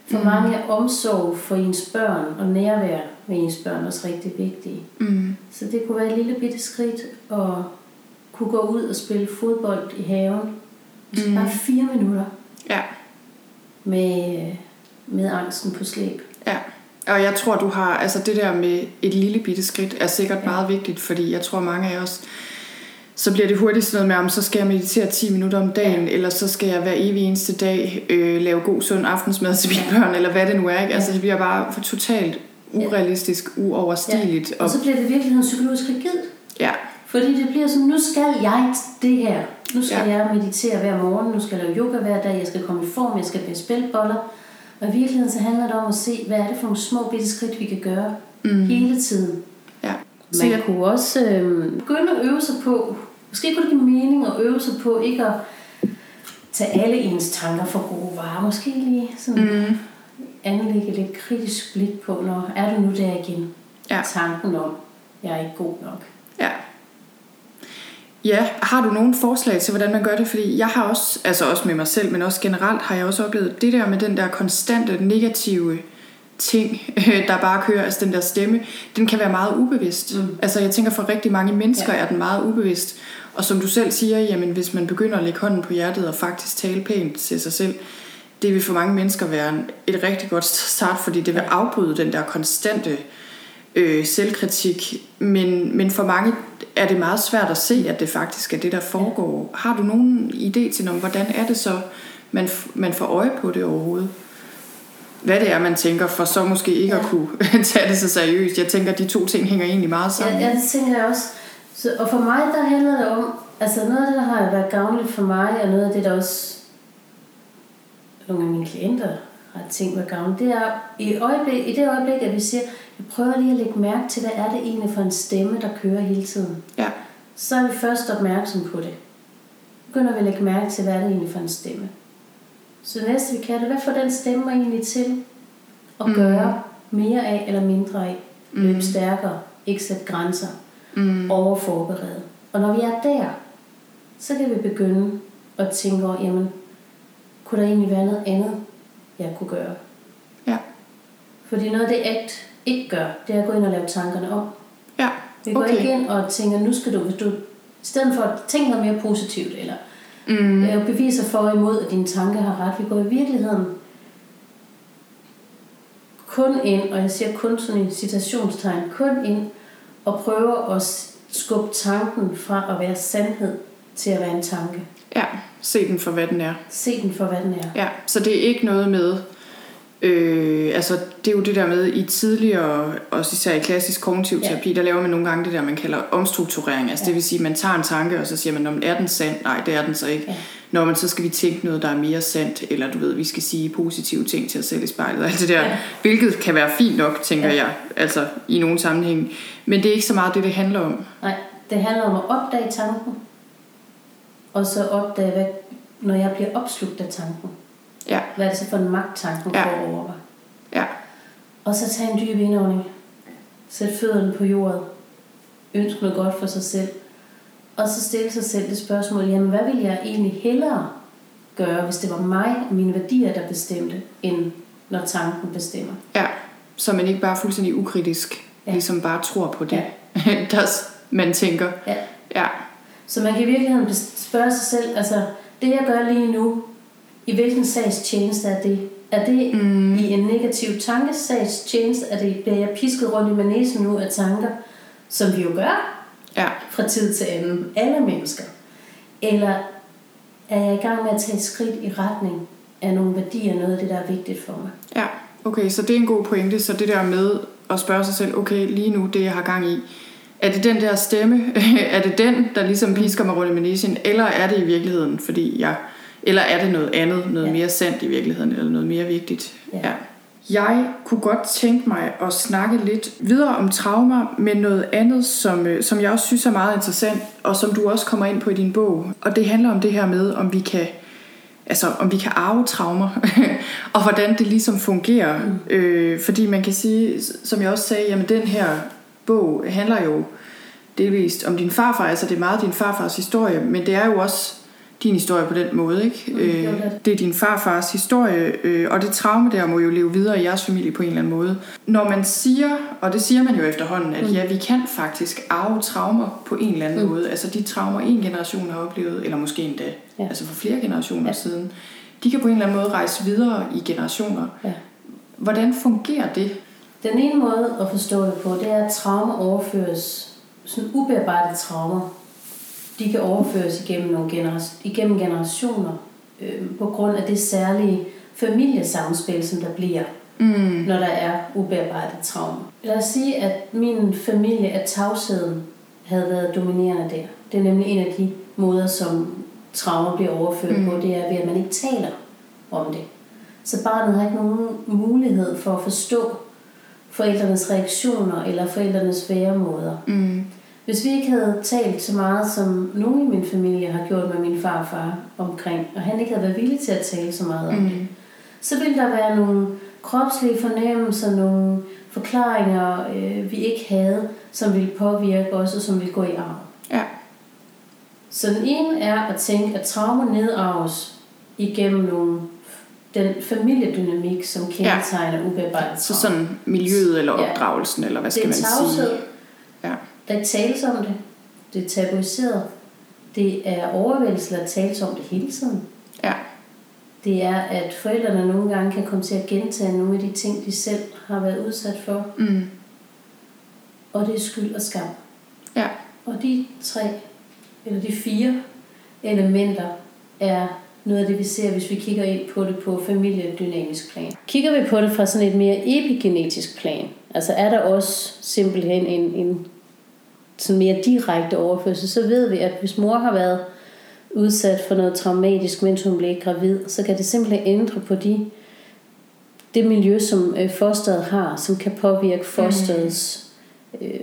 For mm. mange er omsorg for ens børn og nærvær med ens børn også rigtig vigtige. Mm. Så det kunne være et lille bitte skridt at kunne gå ud og spille fodbold i haven. Mm. Bare fire minutter. Ja. Med, med angsten på slæb. Ja. Og jeg tror, du har, altså det der med et lille bitte skridt, er sikkert ja. meget vigtigt, fordi jeg tror mange af os, så bliver det hurtigt sådan noget med, om så skal jeg meditere 10 minutter om dagen, ja. eller så skal jeg hver evig eneste dag øh, lave god, sund aftensmad til mine børn, eller hvad det nu er. Ikke? Altså det bliver bare for totalt urealistisk, uoverstigeligt. Ja. Og så bliver det virkelig psykologisk rigidt. Ja. Fordi det bliver sådan, nu skal jeg det her. Nu skal ja. jeg meditere hver morgen, nu skal jeg lave yoga hver dag, jeg skal komme i form, jeg skal bage spilboller. Og i virkeligheden så handler det om at se, hvad er det for nogle små bitte skridt, vi kan gøre mm. hele tiden. Ja. Så Man jeg... kunne også øh, begynde at øve sig på, måske kunne det give mening at øve sig på ikke at tage alle ens tanker for gode varer. Måske lige sådan mm. anlægge lidt kritisk blik på, når er du nu der igen? Ja. Tanken om, jeg er ikke god nok. Ja. Ja, har du nogle forslag til, hvordan man gør det? Fordi jeg har også, altså også med mig selv, men også generelt har jeg også oplevet det der med den der konstante negative ting, (laughs) der bare kører, altså den der stemme, den kan være meget ubevidst. Mm. Altså jeg tænker for rigtig mange mennesker ja. er den meget ubevidst. Og som du selv siger, jamen hvis man begynder at lægge hånden på hjertet og faktisk tale pænt til sig selv, det vil for mange mennesker være et rigtig godt start, fordi det vil afbryde den der konstante øh, selvkritik. Men, men for mange er det meget svært at se, at det faktisk er det, der foregår. Har du nogen idé til, noget, hvordan er det så, man, man får øje på det overhovedet? Hvad det er, man tænker, for så måske ikke ja. at kunne (laughs) tage det så seriøst. Jeg tænker, at de to ting hænger egentlig meget sammen. Ja, ja det tænker jeg også. Så, og for mig, der handler det om, altså noget af det, der har været gavnligt for mig, og noget af det, der også nogle af mine klienter har tænkt mig gavnligt, det er i, øjeblik, i det øjeblik, at vi siger, jeg prøver lige at lægge mærke til, hvad er det egentlig for en stemme, der kører hele tiden. Ja. Så er vi først opmærksom på det. Begynder vi at lægge mærke til, hvad er det egentlig for en stemme. Så næste vi kan, det hvad får den stemme egentlig til at mm. gøre mere af eller mindre af. Løbe mm. stærkere, ikke sætte grænser, mm. overforberede. Og når vi er der, så kan vi begynde at tænke over, jamen, kunne der egentlig være noget andet, jeg kunne gøre? Ja. Fordi noget af det ACT ikke gør, det er at gå ind og lave tankerne om. Ja, Vi går ikke ind og tænker, nu skal du, hvis du, i stedet for at tænke noget mere positivt, eller mm. øh, beviser for og imod, at dine tanker har ret, vi går i virkeligheden kun ind, og jeg siger kun sådan en citationstegn, kun ind og prøver at skubbe tanken fra at være sandhed til at være en tanke. Ja, se den for hvad den er. Se den for hvad den er. Ja, så det er ikke noget med, øh, altså det er jo det der med i tidligere, også især i klassisk kognitiv terapi, ja. der laver man nogle gange det der, man kalder omstrukturering. Altså ja. det vil sige, at man tager en tanke, og så siger man, om er den sand? Nej, det er den så ikke. Ja. Når man så skal vi tænke noget, der er mere sandt, eller du ved, vi skal sige positive ting til os selv i spejlet, alt det der, ja. hvilket kan være fint nok, tænker ja. jeg, altså i nogle sammenhæng. Men det er ikke så meget det, det handler om. Nej, det handler om at opdage tanken, og så opdage, hvad, når jeg bliver opslugt af tanken. Ja. Hvad er det så for en magt, tanken ja. får over mig? Ja. Og så tage en dyb indånding. Sæt fødderne på jorden. Ønsk noget godt for sig selv. Og så stille sig selv det spørgsmål, jamen hvad vil jeg egentlig hellere gøre, hvis det var mig og mine værdier, der bestemte, end når tanken bestemmer. Ja, så man ikke bare fuldstændig ukritisk, ja. ligesom bare tror på det, ja. (laughs) der man tænker. Ja. ja. Så man kan i virkeligheden spørge sig selv, altså det jeg gør lige nu, i hvilken sags tjeneste er det? Er det mm. i en negativ tankesags tjeneste? Er det, bliver jeg pisket rundt i manesen nu af tanker, som vi jo gør ja. fra tid til anden, alle mennesker? Eller er jeg i gang med at tage et skridt i retning af nogle værdier, noget af det, der er vigtigt for mig? Ja, okay, så det er en god pointe. Så det der med at spørge sig selv, okay, lige nu, det jeg har gang i, er det den der stemme, (laughs) er det den, der ligesom pisker mig rundt i manesien, eller er det i virkeligheden, fordi jeg, eller er det noget andet, noget ja. mere sandt i virkeligheden, eller noget mere vigtigt? Ja. ja. Jeg kunne godt tænke mig at snakke lidt videre om traumer, men noget andet, som, øh, som jeg også synes er meget interessant, og som du også kommer ind på i din bog. Og det handler om det her med, om vi kan, altså, om vi kan arve traumer, (laughs) og hvordan det ligesom fungerer. Mm. Øh, fordi man kan sige, som jeg også sagde, jamen den her bog handler jo delvist om din farfar, altså det er meget din farfars historie, men det er jo også din historie på den måde, ikke? Mm, det, øh, det er din farfars historie, øh, og det traume der må jo leve videre i jeres familie på en eller anden måde. Når man siger, og det siger man jo efterhånden, at mm. ja, vi kan faktisk arve traumer på en eller anden mm. måde. Altså de traumer, en generation har oplevet, eller måske endda, ja. altså for flere generationer ja. siden, de kan på en eller anden måde rejse videre i generationer. Ja. Hvordan fungerer det? Den ene måde at forstå det på, det er, at traumer overføres, sådan ubearbejdede traumer, de kan overføres igennem, nogle gener- igennem generationer øh, på grund af det særlige familiesamspil, som der bliver, mm. når der er ubearbejdet traumer. Lad os sige, at min familie, at tavsheden havde været dominerende der. Det er nemlig en af de måder, som traumer bliver overført mm. på, det er ved, at man ikke taler om det. Så barnet har ikke nogen mulighed for at forstå forældrenes reaktioner eller forældrenes væremåder. Mm. Hvis vi ikke havde talt så meget, som nogen i min familie har gjort med min farfar omkring, og han ikke havde været villig til at tale så meget om mm. det, så ville der være nogle kropslige fornemmelser, nogle forklaringer, øh, vi ikke havde, som ville påvirke os, og som ville gå i arv. Ja. Så den ene er at tænke, at traumer nedarves igennem nogle, den familiedynamik, som kendetegner ja. ubearbejdet Så sådan miljøet eller Ja. opdragelsen, eller hvad Det skal er man sige? tavshed, Ja. der ikke tales om det. Det er tabuiseret. Det er overvældelse, der tales om det hele tiden. Ja. Det er, at forældrene nogle gange kan komme til at gentage nogle af de ting, de selv har været udsat for. Mm. Og det er skyld og skam. Ja. Og de tre, eller de fire elementer, er noget af det, vi ser, hvis vi kigger ind på det på familiedynamisk plan. Kigger vi på det fra sådan et mere epigenetisk plan, altså er der også simpelthen en, en sådan mere direkte overførsel, så ved vi, at hvis mor har været udsat for noget traumatisk, mens hun blev gravid, så kan det simpelthen ændre på de, det miljø, som øh, fosteret har, som kan påvirke fosterets, øh,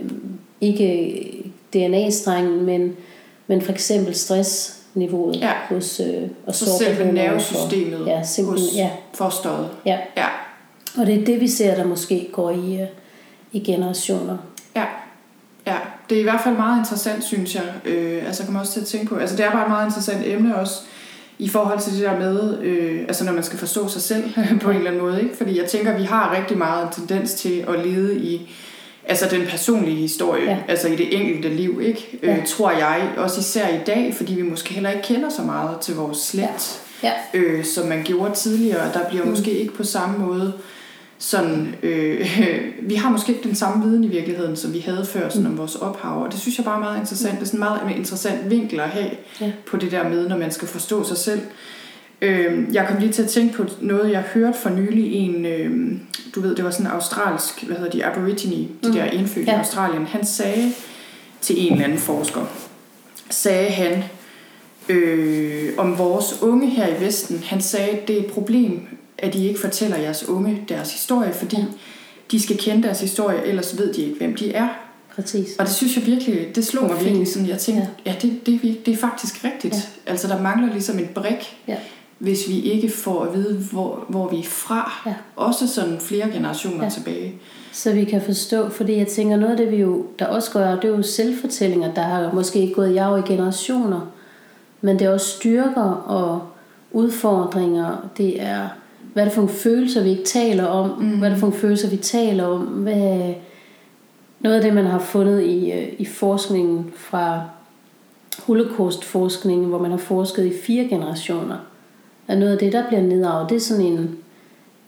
ikke DNA-strengen, men, men for eksempel stressniveauet Ja. hos øh, og Så selve nervesystemet overfor- ja, simpelthen, hos ja, fosteret. ja. Ja. Og det er det, vi ser, der måske går i, øh, i generationer. Ja. Ja, det er i hvert fald meget interessant, synes jeg. Øh, altså, jeg kommer også til at tænke på, altså det er bare et meget interessant emne også, i forhold til det der med, øh, altså når man skal forstå sig selv (laughs) på en eller anden måde, ikke? Fordi jeg tænker, vi har rigtig meget en tendens til at lede i, altså den personlige historie, Ja. ja. altså i det enkelte liv, ikke? Ja. Øh, tror jeg, også især i dag, fordi vi måske heller ikke kender så meget til vores slægt, Ja. øh, som man gjorde tidligere. Der bliver mm. måske ikke på samme måde sådan, øh, (laughs) vi har måske ikke den samme viden i virkeligheden, som vi havde før sådan om vores ophav, og det synes jeg bare er meget interessant. Det er sådan en meget interessant vinkel at have Ja. på det der med, når man skal forstå sig selv. Øh, jeg kom lige til at tænke på noget, jeg hørte for nylig en, øh, du ved, det var sådan en australsk, hvad hedder de, aborigine, de Mm. der indfødte Ja. i Australien. Han sagde til en eller anden forsker, sagde han, øh, om vores unge her i Vesten. Han sagde, det er et problem, at I ikke fortæller jeres unge deres historie, fordi Ja. de skal kende deres historie, ellers ved de ikke, hvem de er. Præcis. Og det synes jeg virkelig, det slog mig virkelig sådan, jeg tænkte, ja, det, det, er vir- det er faktisk rigtigt. Ja. Altså der mangler ligesom en brik, Ja. Hvis vi ikke får at vide, hvor, hvor vi er fra. Ja. Også sådan flere generationer Ja. tilbage. Så vi kan forstå, fordi jeg tænker, noget af det, vi jo, der også gør, det er jo selvfortællinger, der har måske gået i arv i generationer, men det er også styrker og udfordringer. Det er, hvad er det for nogle følelser, vi ikke taler om? Mm. Hvad er det for nogle følelser, vi taler om? Hvad, noget af det, man har fundet i, øh, i forskningen fra holocaust-forskningen, hvor man har forsket i fire generationer, er noget af det, der bliver nedarvet. Det er sådan en,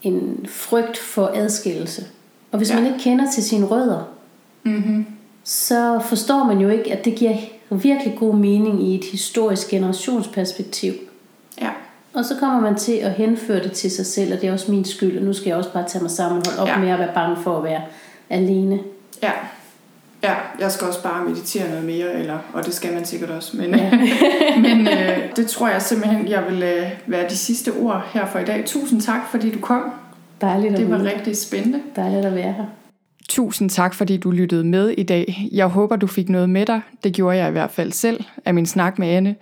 en frygt for adskillelse. Og hvis ja. Man ikke kender til sine rødder, Mm-hmm. så forstår man jo ikke, at det giver virkelig god mening i et historisk generationsperspektiv. Ja. Og så kommer man til at henføre det til sig selv, og det er også min skyld, og nu skal jeg også bare tage mig sammen og holde op. Ja. med at være bange for at være alene. Ja. Ja, jeg skal også bare meditere noget mere, eller, og det skal man sikkert også. Men, Ja. (laughs) men øh, det tror jeg simpelthen, jeg vil øh, være de sidste ord her for i dag. Tusind tak, fordi du kom. Dejligt at, Det var være- rigtig spændende. Dejligt at være her. Tusind tak, fordi du lyttede med i dag. Jeg håber, du fik noget med dig. Det gjorde jeg i hvert fald selv af min snak med Anne.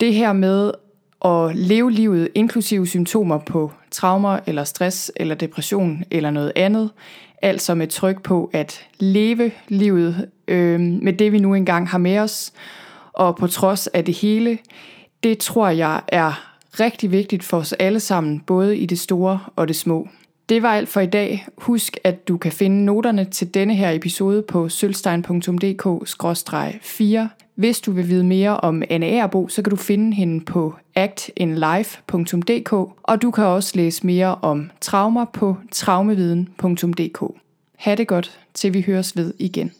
Det her med at leve livet inklusive symptomer på traumer eller stress eller depression eller noget andet, altså med tryk på at leve livet øh, med det, vi nu engang har med os, og på trods af det hele, det tror jeg er rigtig vigtigt for os alle sammen, både i det store og det små. Det var alt for i dag. Husk, at du kan finde noterne til denne her episode på sølvstein.dk-4. Hvis du vil vide mere om Anne Aarbo, så kan du finde hende på actinlife.dk, og du kan også læse mere om traumer på traumeviden.dk. Ha' det godt, til vi høres ved igen.